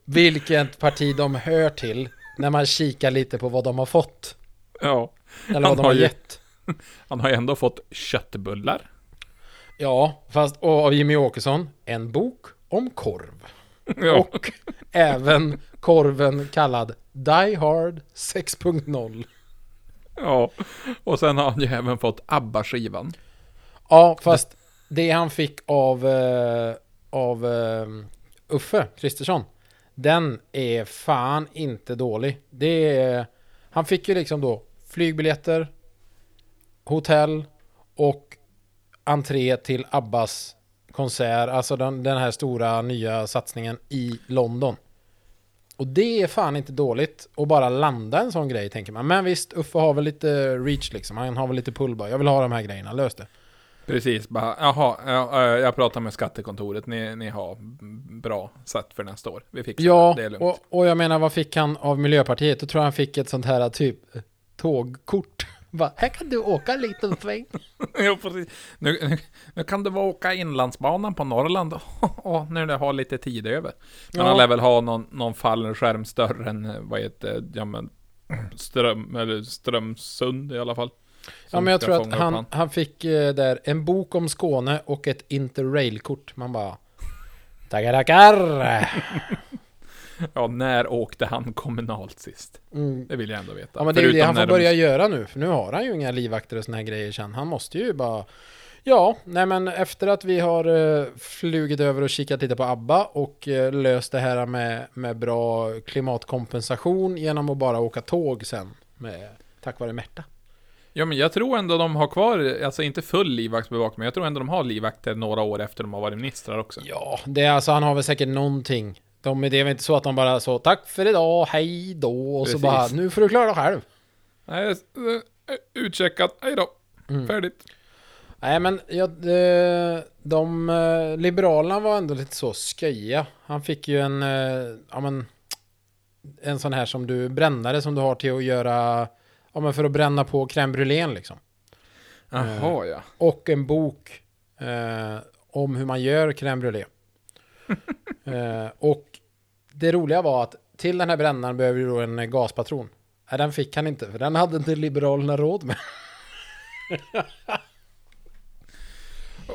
vilket parti de hör till när man kikar lite på vad de har fått. Ja. Eller vad de har har ju- gett. [laughs] Han har ju ändå fått köttbullar. Ja, fast och av Jimmy Åkesson, en bok om korv. Ja. Och även korven kallad Die Hard 6.0. ja. Och sen har han ju även fått ABBA-skivan. Ja, fast det han fick av, eh, av eh, Uffe Kristersson, den är fan inte dålig. Det är, han fick ju liksom då flygbiljetter, hotell och entré till Abbas konsert, alltså den, den här stora nya satsningen i London. Och det är fan inte dåligt att bara landa en sån grej tänker man. Men visst, Uffe har väl lite reach liksom. Han har väl lite pull bara. Jag vill ha de här grejerna, lös det. Precis, bara, jaha, ja, eh, jag pratar med skattekontoret, ni, ni har bra sätt för nästa år. Vi fixar Ja, det, det är lugnt. och, och jag menar vad fick han av Miljöpartiet? Då tror jag han fick ett sånt här typ tågkort. Va, här kan du åka en liten sväng. [laughs] jo, precis. Nu, nu, nu kan du bara åka inlandsbanan på Norrland och när du har lite tid över. Men Ja. han lär väl ha någon, någon fallskärm större än, eh, vad heter ja men, Ström, eller Strömsund i alla fall. Ja men jag tror att han, han. han fick eh, där en bok om Skåne och ett interrailkort. Man bara [laughs] Tackar tackar! Ja, när åkte han kommunalt sist? Mm. Det vill jag ändå veta. Ja men det är ju det han får de- börja göra nu. För nu har han ju inga livvakter och såna här grejer sen. Han måste ju bara Ja, nej men efter att vi har uh, flugit över och kikat lite på ABBA och eh, löst det här med, med bra klimatkompensation genom att bara åka tåg sen med, tack vare Märta. Ja men jag tror ändå de har kvar, alltså inte full livvaktsbevakning, men jag tror ändå de har livvakter några år efter de har varit ministrar också. Ja, det är alltså han har väl säkert någonting. De, det är väl inte så att de bara så tack för idag, hej då och så Precis. bara nu får du klara dig själv. Nej, eh, utcheckat, hej då. Mm. Färdigt. Nej men ja, de, de eh, Liberalerna var ändå lite så sköja. Han fick ju en, eh, ja men En sån här som du, brännare som du har till att göra Ja men för att bränna på crème brûlée liksom. Jaha ja. Och en bok eh, om hur man gör crème brûlée. [laughs] eh, och det roliga var att till den här brännaren behöver du då en eh, gaspatron. Nej, den fick han inte, för den hade inte Liberalerna råd med. [laughs]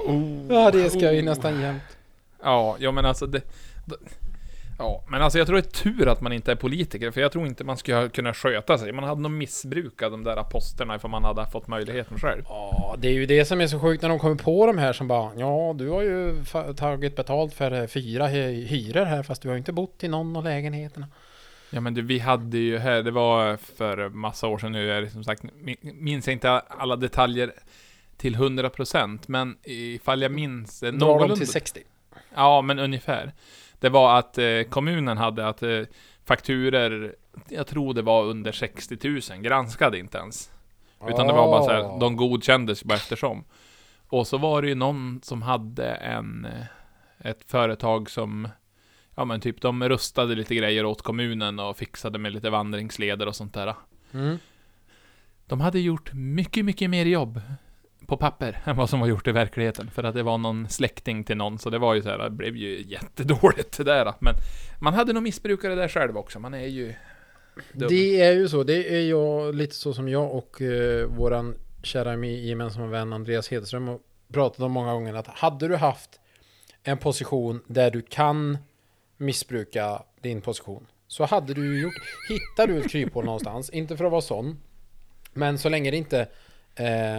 Oh. Ja, det ska ju Oh. nästan jämt. Ja, ja men alltså det... Ja, men alltså jag tror det är tur att man inte är politiker, för jag tror inte man skulle kunna sköta sig. Man hade nog missbrukat de där posterna ifall man hade fått möjligheten själv. Ja, det är ju det som är så sjukt när de kommer på de här som bara Ja, du har ju tagit betalt för eh, fyra hy- hyror här fast du har ju inte bott i någon av lägenheterna. Ja men du, vi hade ju här, det var för massa år sedan nu, det som sagt, min- minns jag inte alla detaljer till 100% men ifall jag minns någorlunda- till 60. Ja, men ungefär. Det var att eh, kommunen hade att eh, fakturer, jag tror det var under 60 000, granskade inte ens. Utan det var bara så Ah. här, de godkändes bara eftersom. Och så var det ju någon som hade en, eh, ett företag som, ja men typ de rustade lite grejer åt kommunen och fixade med lite vandringsleder och sånt där. Mm. De hade gjort mycket, mycket mer jobb på papper än vad som var gjort i verkligheten. För att det var någon släkting till någon, så det var ju så här, det blev ju jättedåligt det [laughs] där. Men man hade nog missbrukat det där själv också, man är ju dum. Det är ju så. Det är jag lite så som jag och eh, våran kära gemensamma vän Andreas Hedström har pratat om många gånger. Att hade du haft en position där du kan missbruka din position så hade du gjort. Hittar du ett kryphål någonstans, inte för att vara sån, men så länge det inte eh,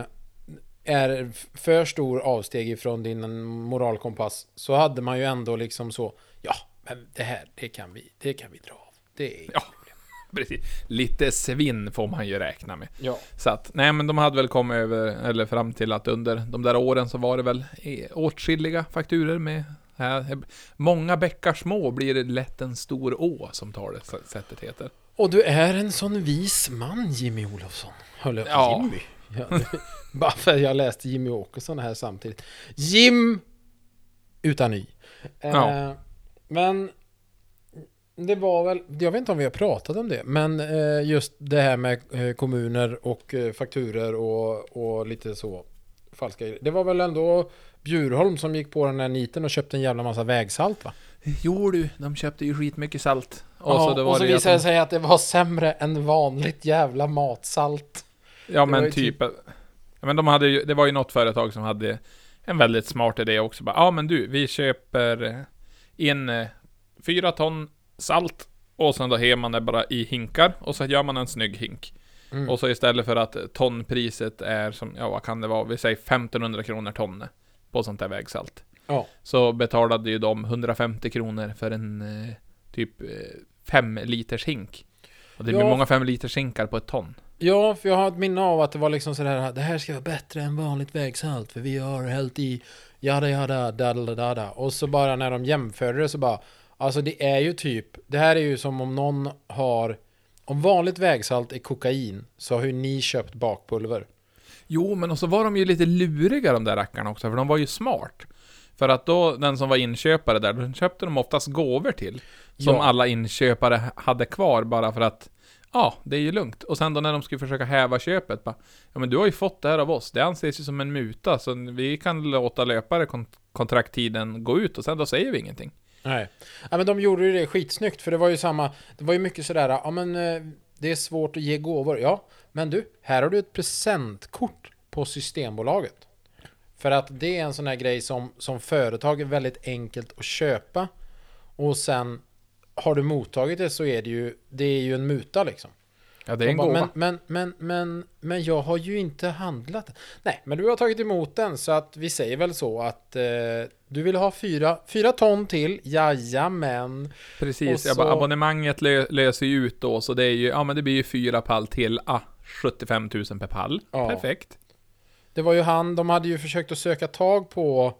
är för stor avsteg ifrån din moralkompass så hade man ju ändå liksom så. Ja, men det här, det kan vi, det kan vi dra av. Det är Ja. [laughs] Precis. Lite svinn får man ju räkna med. ja. Så att, nej men de hade väl kommit över, eller fram till att under de där åren så var det väl eh, åtskilliga fakturer med eh, Många bäckar små blir det lätt en stor å, som talesättet heter. Och du är en sån vis man Jimmy Olofsson. Höll jag Ja. Jimmy? Ja, [laughs] bara för att jag läste Jimmy Åkesson här samtidigt. Jim! Utan y. Eh, Ja. Men det var väl, jag vet inte om vi har pratat om det, men eh, just det här med eh, kommuner och eh, fakturer och, och lite så falska grejer. Det var väl ändå Bjurholm som gick på den här niten och köpte en jävla massa vägsalt va? Jo du, de köpte ju skitmycket salt. Och så så, det och så det visade det de- sig att det var sämre än vanligt jävla matsalt. Ja men typ, ja, men de hade ju, det var ju något företag som hade en väldigt smart idé också. Bara, ja men du, vi köper eh, in eh, fyra ton salt och sen då har man det bara i hinkar och så gör man en snygg hink. Mm. Och så istället för att tonpriset är som, ja vad kan det vara, vi säger 1500 kronor tonne på sånt där vägsalt. Ja. Så betalade ju de 150 kronor för en eh, typ eh, fem liters hink. Och det Ja. blir många fem liters hinkar på ett ton. Ja, för jag har ett minne av att det var liksom sådär Det här ska vara bättre än vanligt vägsalt För vi har hällt i Jada jada dada dada Och så bara när de jämförde det så bara Alltså det är ju typ Det här är ju som om någon har Om vanligt vägsalt är kokain Så har ju ni köpt bakpulver Jo, men och så var de ju lite luriga de där rackarna också, för de var ju smart. För att då, den som var inköpare där, då köpte de oftast gåvor till. Som Ja. alla inköpare hade kvar bara för att, ja, det är ju lugnt. Och sen då när de skulle försöka häva köpet, bara, ja men du har ju fått det här av oss, det anses ju som en muta, så vi kan låta löpare kontrakttiden gå ut och sen då säger vi ingenting. Nej. Ja men de gjorde ju det skitsnyggt för det var ju samma Det var ju mycket sådär Ja men eh, Det är svårt att ge gåvor Ja Men du Här har du ett presentkort På Systembolaget För att det är en sån här grej som Som företag är väldigt enkelt att köpa Och sen har du mottagit det så är det ju Det är ju en muta liksom Ja, det är en gåva. men, men, men, men, men jag har ju inte handlat. Nej, men du har tagit emot den så att vi säger väl så att eh, du vill ha fyra, fyra ton till. Jajamän. Precis, och jag bara, så- abonnemanget lö löser ju ut då, så det är ju, ja men det blir ju fyra pall till, ah, 75 000 per pall. Ja. Perfekt. Det var ju han, de hade ju försökt att söka tag på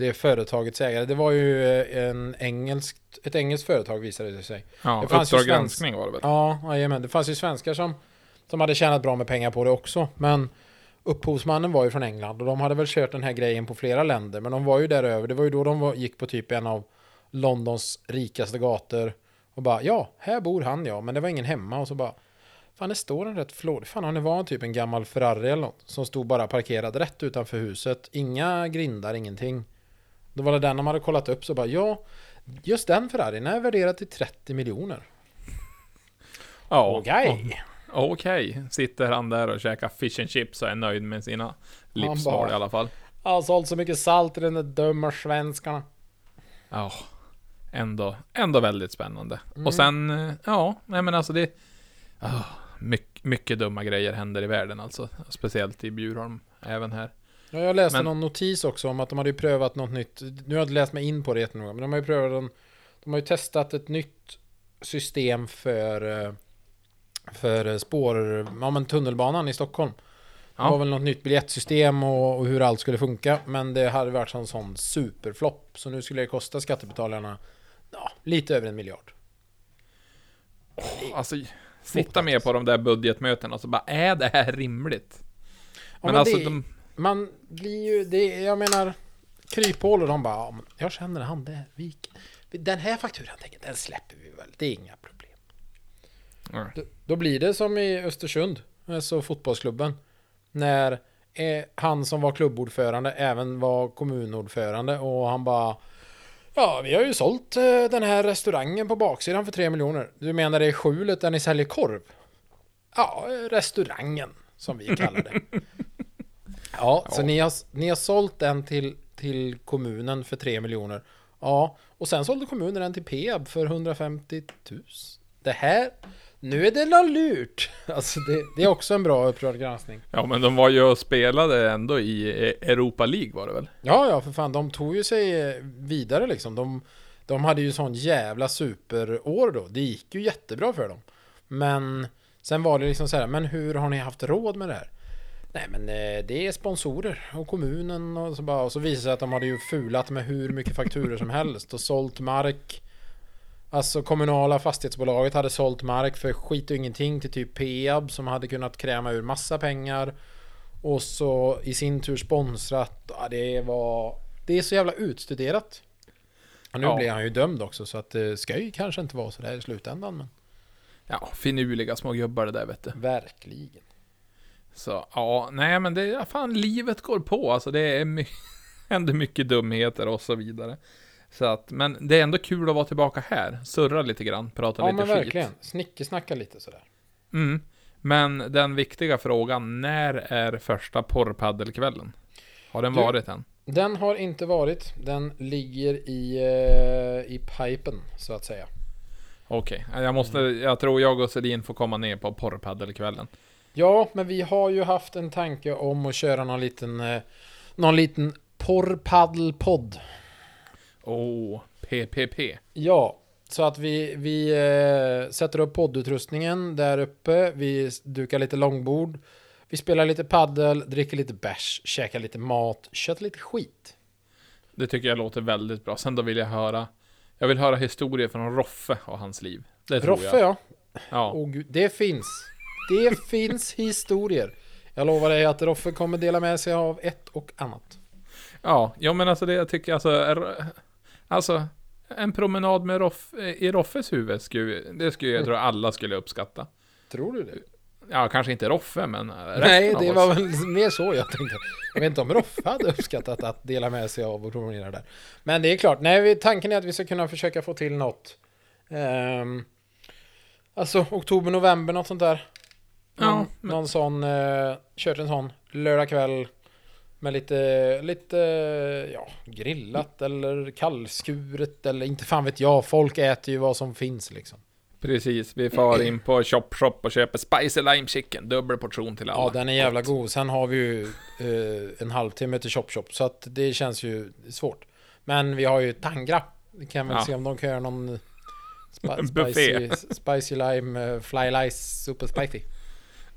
det företagets ägare. Det var ju eh, en engelskt, ett engelskt företag visade det sig. Ja, Det fanns Uppdrag granskning var det väl? Ja, jajamän. Det fanns ju svenskar som, som hade tjänat bra med pengar på det också. Men upphovsmannen var ju från England och de hade väl kört den här grejen på flera länder. Men de var ju där över. Det var ju då de var, gick på typ en av Londons rikaste gator. Och bara, ja, här bor han ja. Men det var ingen hemma. Och så bara, fan det står en rätt flådig. Fan han var typ en gammal Ferrari eller något. Som stod bara parkerad rätt utanför huset. Inga grindar, ingenting. Då var det den de hade kollat upp så bara, ja, just den Ferrarin är värderad till 30 miljoner. Ja. Okej. Okej. Sitter han där och käkar fish and chips och är nöjd med sina livsval i alla fall. Jag har sålt så mycket salt i den där dumma svenskarna. Ja. Ändå, ändå väldigt spännande. Mm. Och sen, ja, nej men alltså det... Oh, mycket, mycket dumma grejer händer i världen alltså. Speciellt i Bjurholm, även här. Ja, jag läste Men- någon notis också om att de hade ju prövat något nytt. Nu har jag inte läst mig in på det jättenoga, men de har ju prövat en, De har ju testat ett nytt system för eh, för eh, spår, ja men tunnelbanan i Stockholm. Det Ja. var väl något nytt biljettsystem och, och hur allt skulle funka. Men det hade varit en sån superflopp. Så nu skulle det kosta skattebetalarna ja, lite över en miljard. Alltså, sitta med på de där budgetmötena och så bara, är det här rimligt? Ja, Men, men alltså, det- de, Man blir ju, det, jag menar Kryphål och de bara, ja, jag känner han där, vi, den här fakturan tänker den släpper vi väl, det är inga problem. Ja. Då, då blir det som i Östersund, alltså fotbollsklubben. När eh, han som var klubbordförande även var kommunordförande och han bara Ja, vi har ju sålt eh, den här restaurangen på baksidan för 3 miljoner. Du menar det är skjulet där ni säljer korv? Ja, restaurangen som vi kallar det. [laughs] Ja, så Ja. ni har, ni har sålt den till, till kommunen för 3 miljoner. Ja, och sen sålde kommunen den till Peab för 150 000. Det här, nu är det la lurt. [laughs] Alltså det, det är också en bra upprörd granskning. Ja, men de var ju och spelade ändå i E- Europa League var det väl? Ja, ja, för fan, de tog ju sig eh, vidare liksom. De, de hade ju sån jävla superår då. Det gick ju jättebra för dem. Men sen var det liksom så här, men hur har ni haft råd med det här? Nej, men eh, det är sponsorer och kommunen och så bara. Och så visade det sig att de hade ju fulat med hur mycket fakturer som helst och sålt mark. Alltså kommunala fastighetsbolaget hade sålt mark för skit och ingenting till typ Peab som hade kunnat kräma ur massa pengar. Och så i sin tur sponsrat. Ja, det var... Det är så jävla utstuderat. Och nu Ja. blir han ju dömd också så att det ska ju kanske inte vara så där i slutändan. Men Ja, finurliga små gubbar det där vet du. verkligen. Så, ja, nej men det, ja, fan livet går på alltså. Det är my- [laughs] händer mycket dumheter och så vidare. Så att, men det är ändå kul att vara tillbaka här. Surra lite grann, prata Ja lite men skit. verkligen. Snickesnacka lite sådär. Mm. Men den viktiga frågan, när är första porrpaddelkvällen? Har den Du- varit än? Den har inte varit. Den ligger i, eh, i pipen så att säga. Okej, jag måste, jag tror jag och Sedin får komma ner på porrpaddelkvällen. Ja, men vi har ju haft en tanke om att köra någon liten, eh, någon liten porrpaddelpodd. Åh, PPP. Ja, så att vi, vi eh, sätter upp poddutrustningen där uppe. Vi dukar lite långbord. Vi spelar lite paddel, dricker lite bärs, käkar lite mat, köttar lite skit. Det tycker jag låter väldigt bra. Sen då vill jag höra, jag vill höra historier från Roffe och hans liv. Det tror Roffe jag. ja. Ja. Gud, det finns. Det finns historier. Jag lovar dig att Roffe kommer dela med sig av ett och annat. Ja, ja men alltså det jag tycker alltså, alltså en promenad med Roff, i Roffes huvud skulle, det skulle jag tror alla skulle uppskatta. Tror du det? Ja, kanske inte Roffe, men Nej, det var väl mer så jag tänkte. Jag vet inte om Roffe hade uppskattat att dela med sig av och promenera där. Men det är klart, nej, tanken är att vi ska kunna försöka få till något. Um, alltså oktober, november, något sånt där. Någon, Ja, men- någon sån, uh, kört en sån lördag kväll. Med lite, lite, ja, grillat eller kallskuret eller inte fan vet jag. Folk äter ju vad som finns liksom. Precis, vi far in på Chop Shop och köper Spicy Lime Chicken, dubbel portion till alla. Ja, den är jävla god. Sen har vi ju eh, en halvtimme till Chop Chop, så att det känns ju svårt. Men vi har ju Tangra. Vi kan väl Ja. se om de kan göra någon [laughs] spicy, spicy lime, eh, fly lice, super spicy.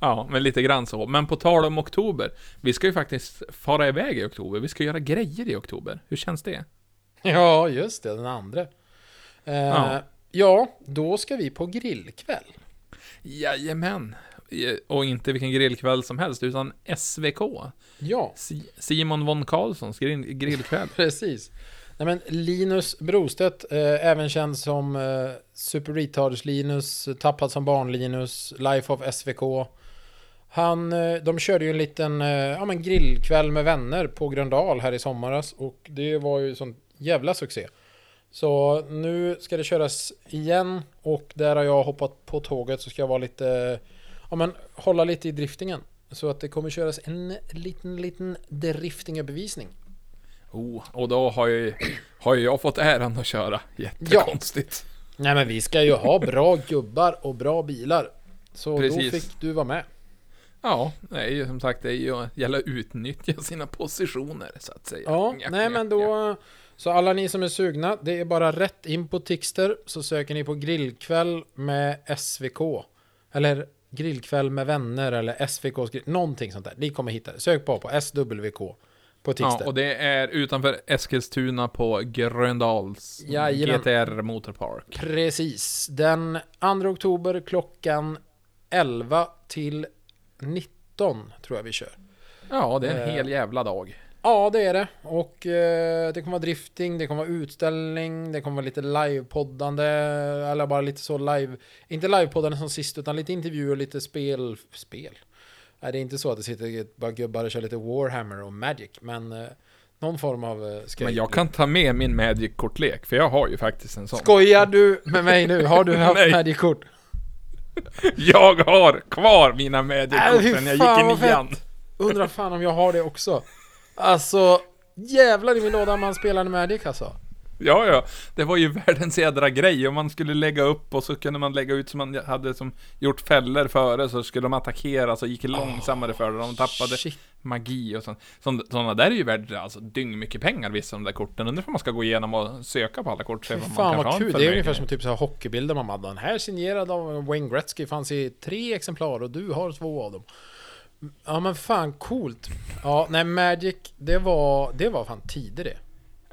Ja, men lite grann så. Men på tal om oktober, vi ska ju faktiskt fara iväg i oktober. Vi ska göra grejer i oktober. Hur känns det? Ja, just det, den andra. Eh, Ja. ja. då ska vi på grillkväll. Jajamän. Eh, Och inte vilken grillkväll som helst, utan SVK. Ja, Si- Simon von Karlssons grill grillkväll. [laughs] precis. Nej, men Linus Brostedt, eh, även känd som eh, Super Retards Linus, Tappad som barn Linus, Life of SVK. Han, eh, de körde ju en liten eh, ja, men grillkväll med vänner på Gröndal här i sommaras och det var ju sån jävla succé. Så nu ska det köras igen och där har jag hoppat på tåget så ska jag vara lite, ja men hålla lite i driftingen. Så att det kommer köras en liten, liten driftingerbevisning. Oh, och då har ju, har ju jag fått äran att köra. Jättekonstigt. Nej men vi ska ju ha bra gubbar och bra bilar. Så Precis. då fick du vara med. Ja, det är ju som sagt, det är ju att gälla att utnyttja sina positioner, så att säga. Ja, Nja, nej nja, men då... Så alla ni som är sugna, det är bara rätt in på Tixter så söker ni på grillkväll med SVK. Eller grillkväll med vänner eller grill, någonting sånt där. Ni kommer hitta det. Sök bara på SWK på Tixter. Ja, och det är utanför Eskilstuna på Gröndals Jajamän. GTR Motorpark. Precis. Den 2 oktober klockan 11 till 19 tror jag vi kör. Ja, det är en Eh. hel jävla dag. Ja, det är det. Och eh, det kommer vara drifting, det kommer vara utställning, det kommer vara lite livepoddande, eller bara lite så live, inte livepoddande som sist, utan lite intervjuer, lite spel, spel. Nej, det är inte så att det sitter bara gubbar och kör lite Warhammer och Magic, men eh, någon form av eh, skate. Men jag kan ta med min Magic-kortlek, för jag har ju faktiskt en sån. Skojar du med mig nu? Har du [laughs] haft. Magic-kort? [laughs] Jag har kvar mina Äh, Magic-kort sen jag fan, gick i nian. Undrar fan om jag har det också. Alltså, jävlar i min låda man spelade Magic alltså. Ja, ja. Det var ju [laughs] världens jädra grej. Om man skulle lägga upp och så kunde man lägga ut som man hade som gjort fällor före så skulle de attackera så gick långsammare för dem. De tappade Shit. magi och sånt. Sån- Sådana där är ju värda alltså dyng mycket pengar vissa av de där korten. Undrar om man ska gå igenom och söka på alla kort. se fan vad kul. Det är ungefär som typ så här hockeybilder man hade. Den här signerad av Wayne Gretzky fanns i tre exemplar och du har två av dem. Ja men fan coolt. Ja, nej Magic, det var, det var fan tider det.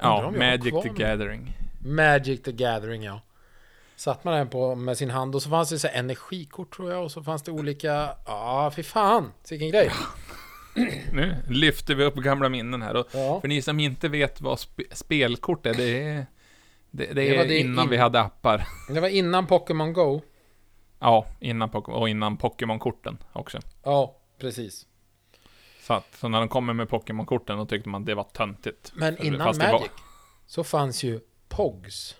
Ja, Magic the. Gathering. Magic the Gathering ja. Satt man den på med sin hand och så fanns det så energikort tror jag och så fanns det olika, ja fy fan, vilken grej. [clears throat] Nu lyfter vi upp gamla minnen här. Och Ja. för ni som inte vet vad sp spelkort är, det är... Det, det Det är det innan in- vi hade appar. [laughs] Det var innan Pokémon Go. Ja, innan Pokémon, och innan Pokémon-korten också. Ja, precis. Så att, så när de kommer med Pokémon-korten, då tyckte man det var töntigt. Men För- innan det var- Magic så fanns ju Pogs.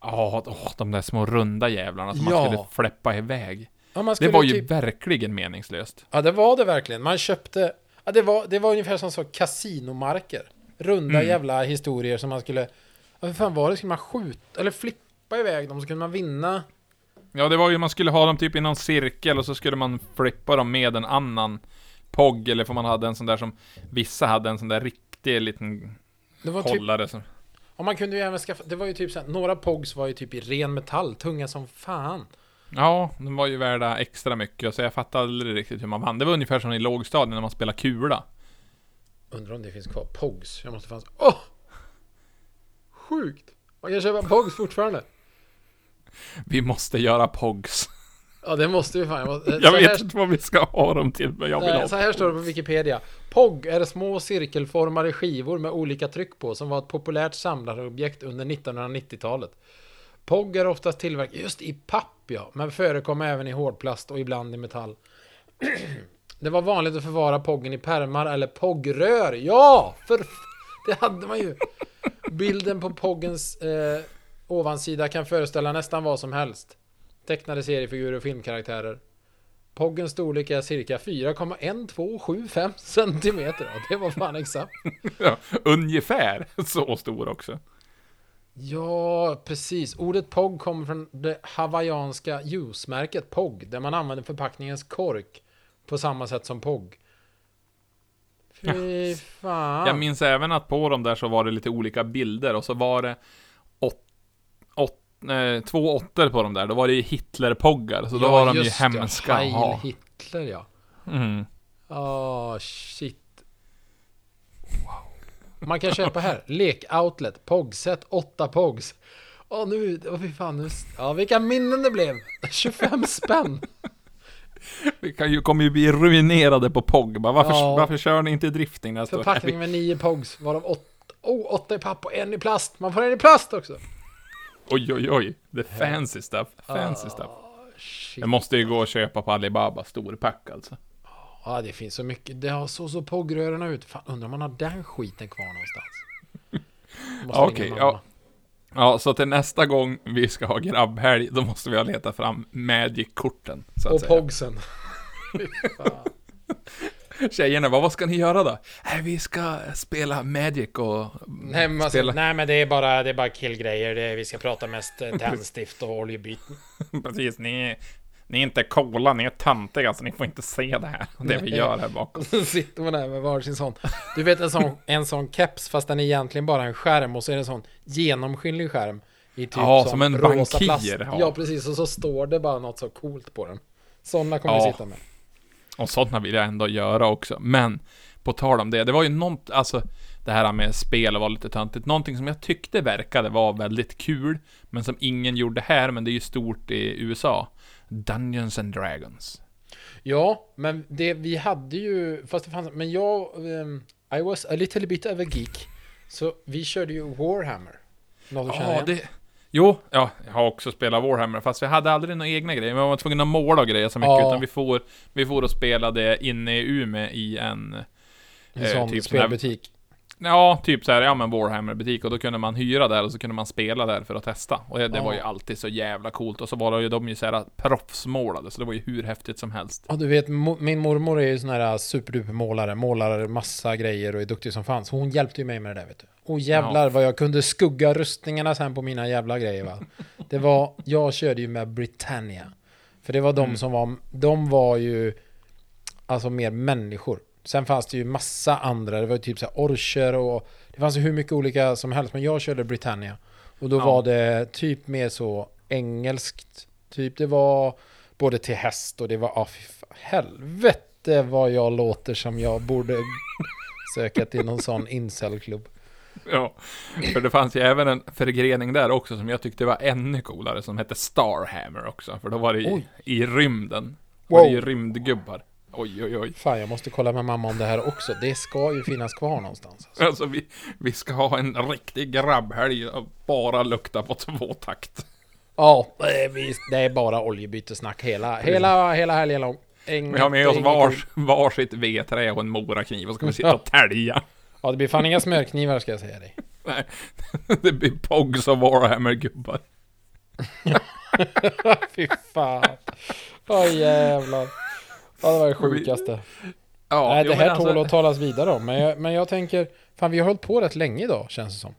Ja, åh, de där små runda jävlarna som Ja. man skulle fläppa iväg. Ja, man Det skulle var ju typ, verkligen meningslöst. ja, det var det verkligen. Man köpte... Ja, det, var, det var ungefär som så kasinomarker. Runda Mm. jävla historier som man skulle... Ja, hur fan var det? Skulle man skjuta eller flippa iväg dem så kunde man vinna? Ja, det var ju, man skulle ha dem typ i någon cirkel och så skulle man flippa dem med en annan POG, eller för man hade en sån där som, vissa hade en sån där riktig liten Det var typ... hållare som... Och man kunde ju även skaffa... Det var ju typ så här, Några Pogs var ju typ i ren metall, tunga som fan. Ja, de var ju värda extra mycket, så jag fattade aldrig riktigt hur man vann. Det var ungefär som i lågstadiet när man spelade kula. Undrar om det finns kvar. Pogs. Jag måste fanns... Åh! Sjukt! Man kan köpa Pogs fortfarande. Vi måste göra POGs. Ja, det måste vi fan. Jag, måste, Jag vet här, inte vad vi ska ha dem till, men jag vill Nej, ha så här står det på Wikipedia. POG är små cirkelformade skivor med olika tryck på som var ett populärt samlarobjekt under 1990-talet. POG är oftast tillverkat just i papp, ja, men förekommer även i hårdplast och ibland i metall. [clears throat] Det var vanligt att förvara POGen i pärmar eller POG-rör. Ja, för det hade man ju. Bilden på POGens eh, ovansida kan föreställa nästan vad som helst. Tecknade seriefigurer och filmkaraktärer. Poggens storlek är cirka 4,1275 centimeter. Ja, det var fan exakt. [laughs] Ja, ungefär så stor också. Ja, precis. Ordet POG kommer från det hawaiianska juicemärket POG, där man använder förpackningens kork på samma sätt som POG. Fy fan. Jag minns även att på dem där så var det lite olika bilder och så var det eh, två åttor på dem där. Då var det ju Hitler-poggar, så då Ja, var de ju hemska att Heil ha. Hitler, ja. Mm. Åh, shit. Man kan köpa här. Lek-outlet. Pogset. 8 Pogs. Åh, nu... Åh, fy fan. Nu, ja, vilka minnen det blev. 25 spänn. Vi kan ju, kommer ju bli ruinerade på POG. Bara, varför, Ja. varför kör ni inte drifting? Förpackning med 9 Pogs. Varav 8... Oh, 8 i papp och en i plast. Man får en i plast också. Oj, oj, oj. The fancy stuff. Fancy stuff. Shit. Jag måste ju gå och köpa på Alibaba storpack alltså. Ja, det finns så mycket. Det har så så Pogrörerna ut. Fan, undrar om man har den skiten kvar någonstans. [laughs] Okej, mamma. ja. Ja, så till nästa gång vi ska ha grabbhelg, då måste vi ha letat fram Magic-korten. Och säga. Pogsen. [laughs] Tjejerna bara, vad ska ni göra då? Nej, vi ska spela Magic och Nej men, alltså, spela... nej men det är bara, det är bara killgrejer. Det är, vi ska prata mest eh, [laughs] tändstift och oljebyten. Precis, ni, ni är inte coola, ni är töntiga, så ni får inte se det här. Det vi gör här bakom. [laughs] Så sitter man där med varsin sån. Du vet en sån, en sån keps fast den är egentligen bara en skärm och så är det en sån genomskinlig skärm. I typ Ja, som en bankir har. Ja precis, och så står det bara något så coolt på den. Sådana kommer Ja. vi sitta med. Och sådana vill jag ändå göra också. Men, på tal om det, det var ju något, alltså det här med spel var lite töntigt. Någonting som jag tyckte verkade vara väldigt kul, men som ingen gjorde här, men det är ju stort i USA. Dungeons and Dragons. Ja, men det vi hade ju, fast det fanns, men jag, ehm, I was a little bit of a geek. Så vi körde ju Warhammer. Något du känner Ja, igen? det... Jo, ja, jag har också spelat Warhammer, fast vi hade aldrig några egna grejer. Vi var tvungna att måla och grejer så mycket, Ja. utan vi får, vi får och spelade inne i Umeå i en... Eh, sån typ spelbutik. Ja, typ så här, ja men Warhammer-butik, och då kunde man hyra där och så kunde man spela där för att testa. Och det, det Ja. var ju alltid så jävla coolt, och så var det ju de ju så här proffsmålade, så det var ju hur häftigt som helst. Ja, du vet, mo- min mormor är ju sån här superduper målare, målar massa grejer och är duktig som fanns. Hon hjälpte ju mig med det där, vet du. Och jävlar vad jag kunde skugga rustningarna sen på mina jävla grejer, va. Det var, jag körde ju med Britannia. För det var de Mm. som var, de var ju, alltså mer människor. Sen fanns det ju massa andra, det var ju typ så här orcher och det fanns ju hur mycket olika som helst, men jag körde Britannia. Och då Ja. var det typ mer så engelskt, typ det var både till häst och det var, ah, fan, helvete vad jag låter som jag borde [laughs] söka till någon sån incelklubb. Ja, för det fanns ju även en förgrening där också som jag tyckte var ännu coolare, som hette Starhammer också, för då var det i, Oj. i rymden. Var det ju Wow. rymdgubbar. Oj, oj, oj. Fan, jag måste kolla med mamma om det här också. Det ska ju finnas kvar någonstans. Alltså. Alltså vi, vi ska ha en riktig grabbhelg och bara lukta på tvåtakt. Ja, det är, visst, det är bara oljebytesnack hela, hela, hela helgen lång. Ingen- Vi har med oss vars, varsitt vedträ och en morakniv och ska vi sitta och tälja. Ja, det blir fan inga smörknivar ska jag säga dig. [laughs] Nej, det blir Pogs och Warhammer-gubbar. [laughs] Fy fan. Åh jävlar. Ja, det var det sjukaste. Ja, Nej, det här alltså- tål att talas vidare om. Men jag, men jag tänker, fan vi har hållit på rätt länge idag, känns det som.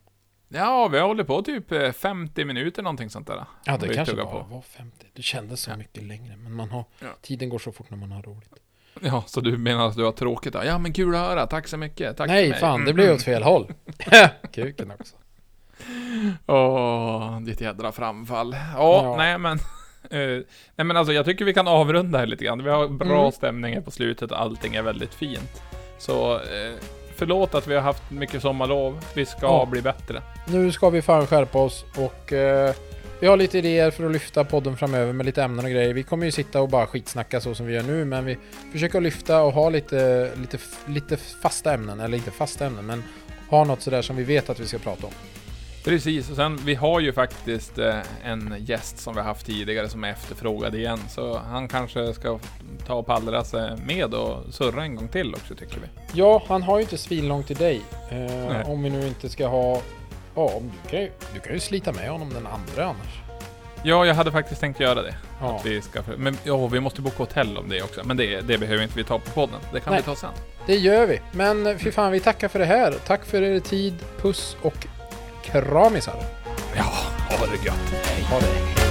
Ja, vi har hållit på typ eh, 50 minuter någonting sånt där. Ja, det kanske bara på. var 50. Det kändes så mycket längre, men man har, Ja. tiden går så fort när man har roligt. Ja, så du menar att du har tråkigt då? Ja, men kul att höra. Tack så mycket. Tack Nej, fan, det Mm. blev åt fel håll. [laughs] Kuken också. Åh, ditt jädra framfall. Ja, Ja. nej men... eh, nej men alltså, jag tycker vi kan avrunda här lite grann. Vi har bra Mm. stämning här på slutet och allting är väldigt fint. Så, eh, förlåt att vi har haft mycket sommarlov. Vi ska Ja. bli bättre. Nu ska vi fan skärpa oss och eh, vi har lite idéer för att lyfta podden framöver med lite ämnen och grejer. Vi kommer ju sitta och bara skitsnacka så som vi gör nu, men vi försöker lyfta och ha lite, lite, lite fasta ämnen, eller inte fasta ämnen, men ha något sådär som vi vet att vi ska prata om. Precis, och sen vi har ju faktiskt eh, en gäst som vi haft tidigare som är efterfrågad igen. Så han kanske ska ta och pallra sig med och surra en gång till också tycker vi. Ja, han har ju inte svinlångt till dig. Eh, om vi nu inte ska ha... Ja, du, kan ju, du kan ju slita med honom den andra annars. Ja, jag hade faktiskt tänkt göra det. Ja. Att vi ska, men ja, vi måste boka hotell om det också. Men det, det behöver inte vi ta på podden. Det kan Nej. vi ta sen. Det gör vi. Men eh, fy fan, vi tackar för det här. Tack för er tid, puss och kramisar. Ja, ha det gött. Ha det.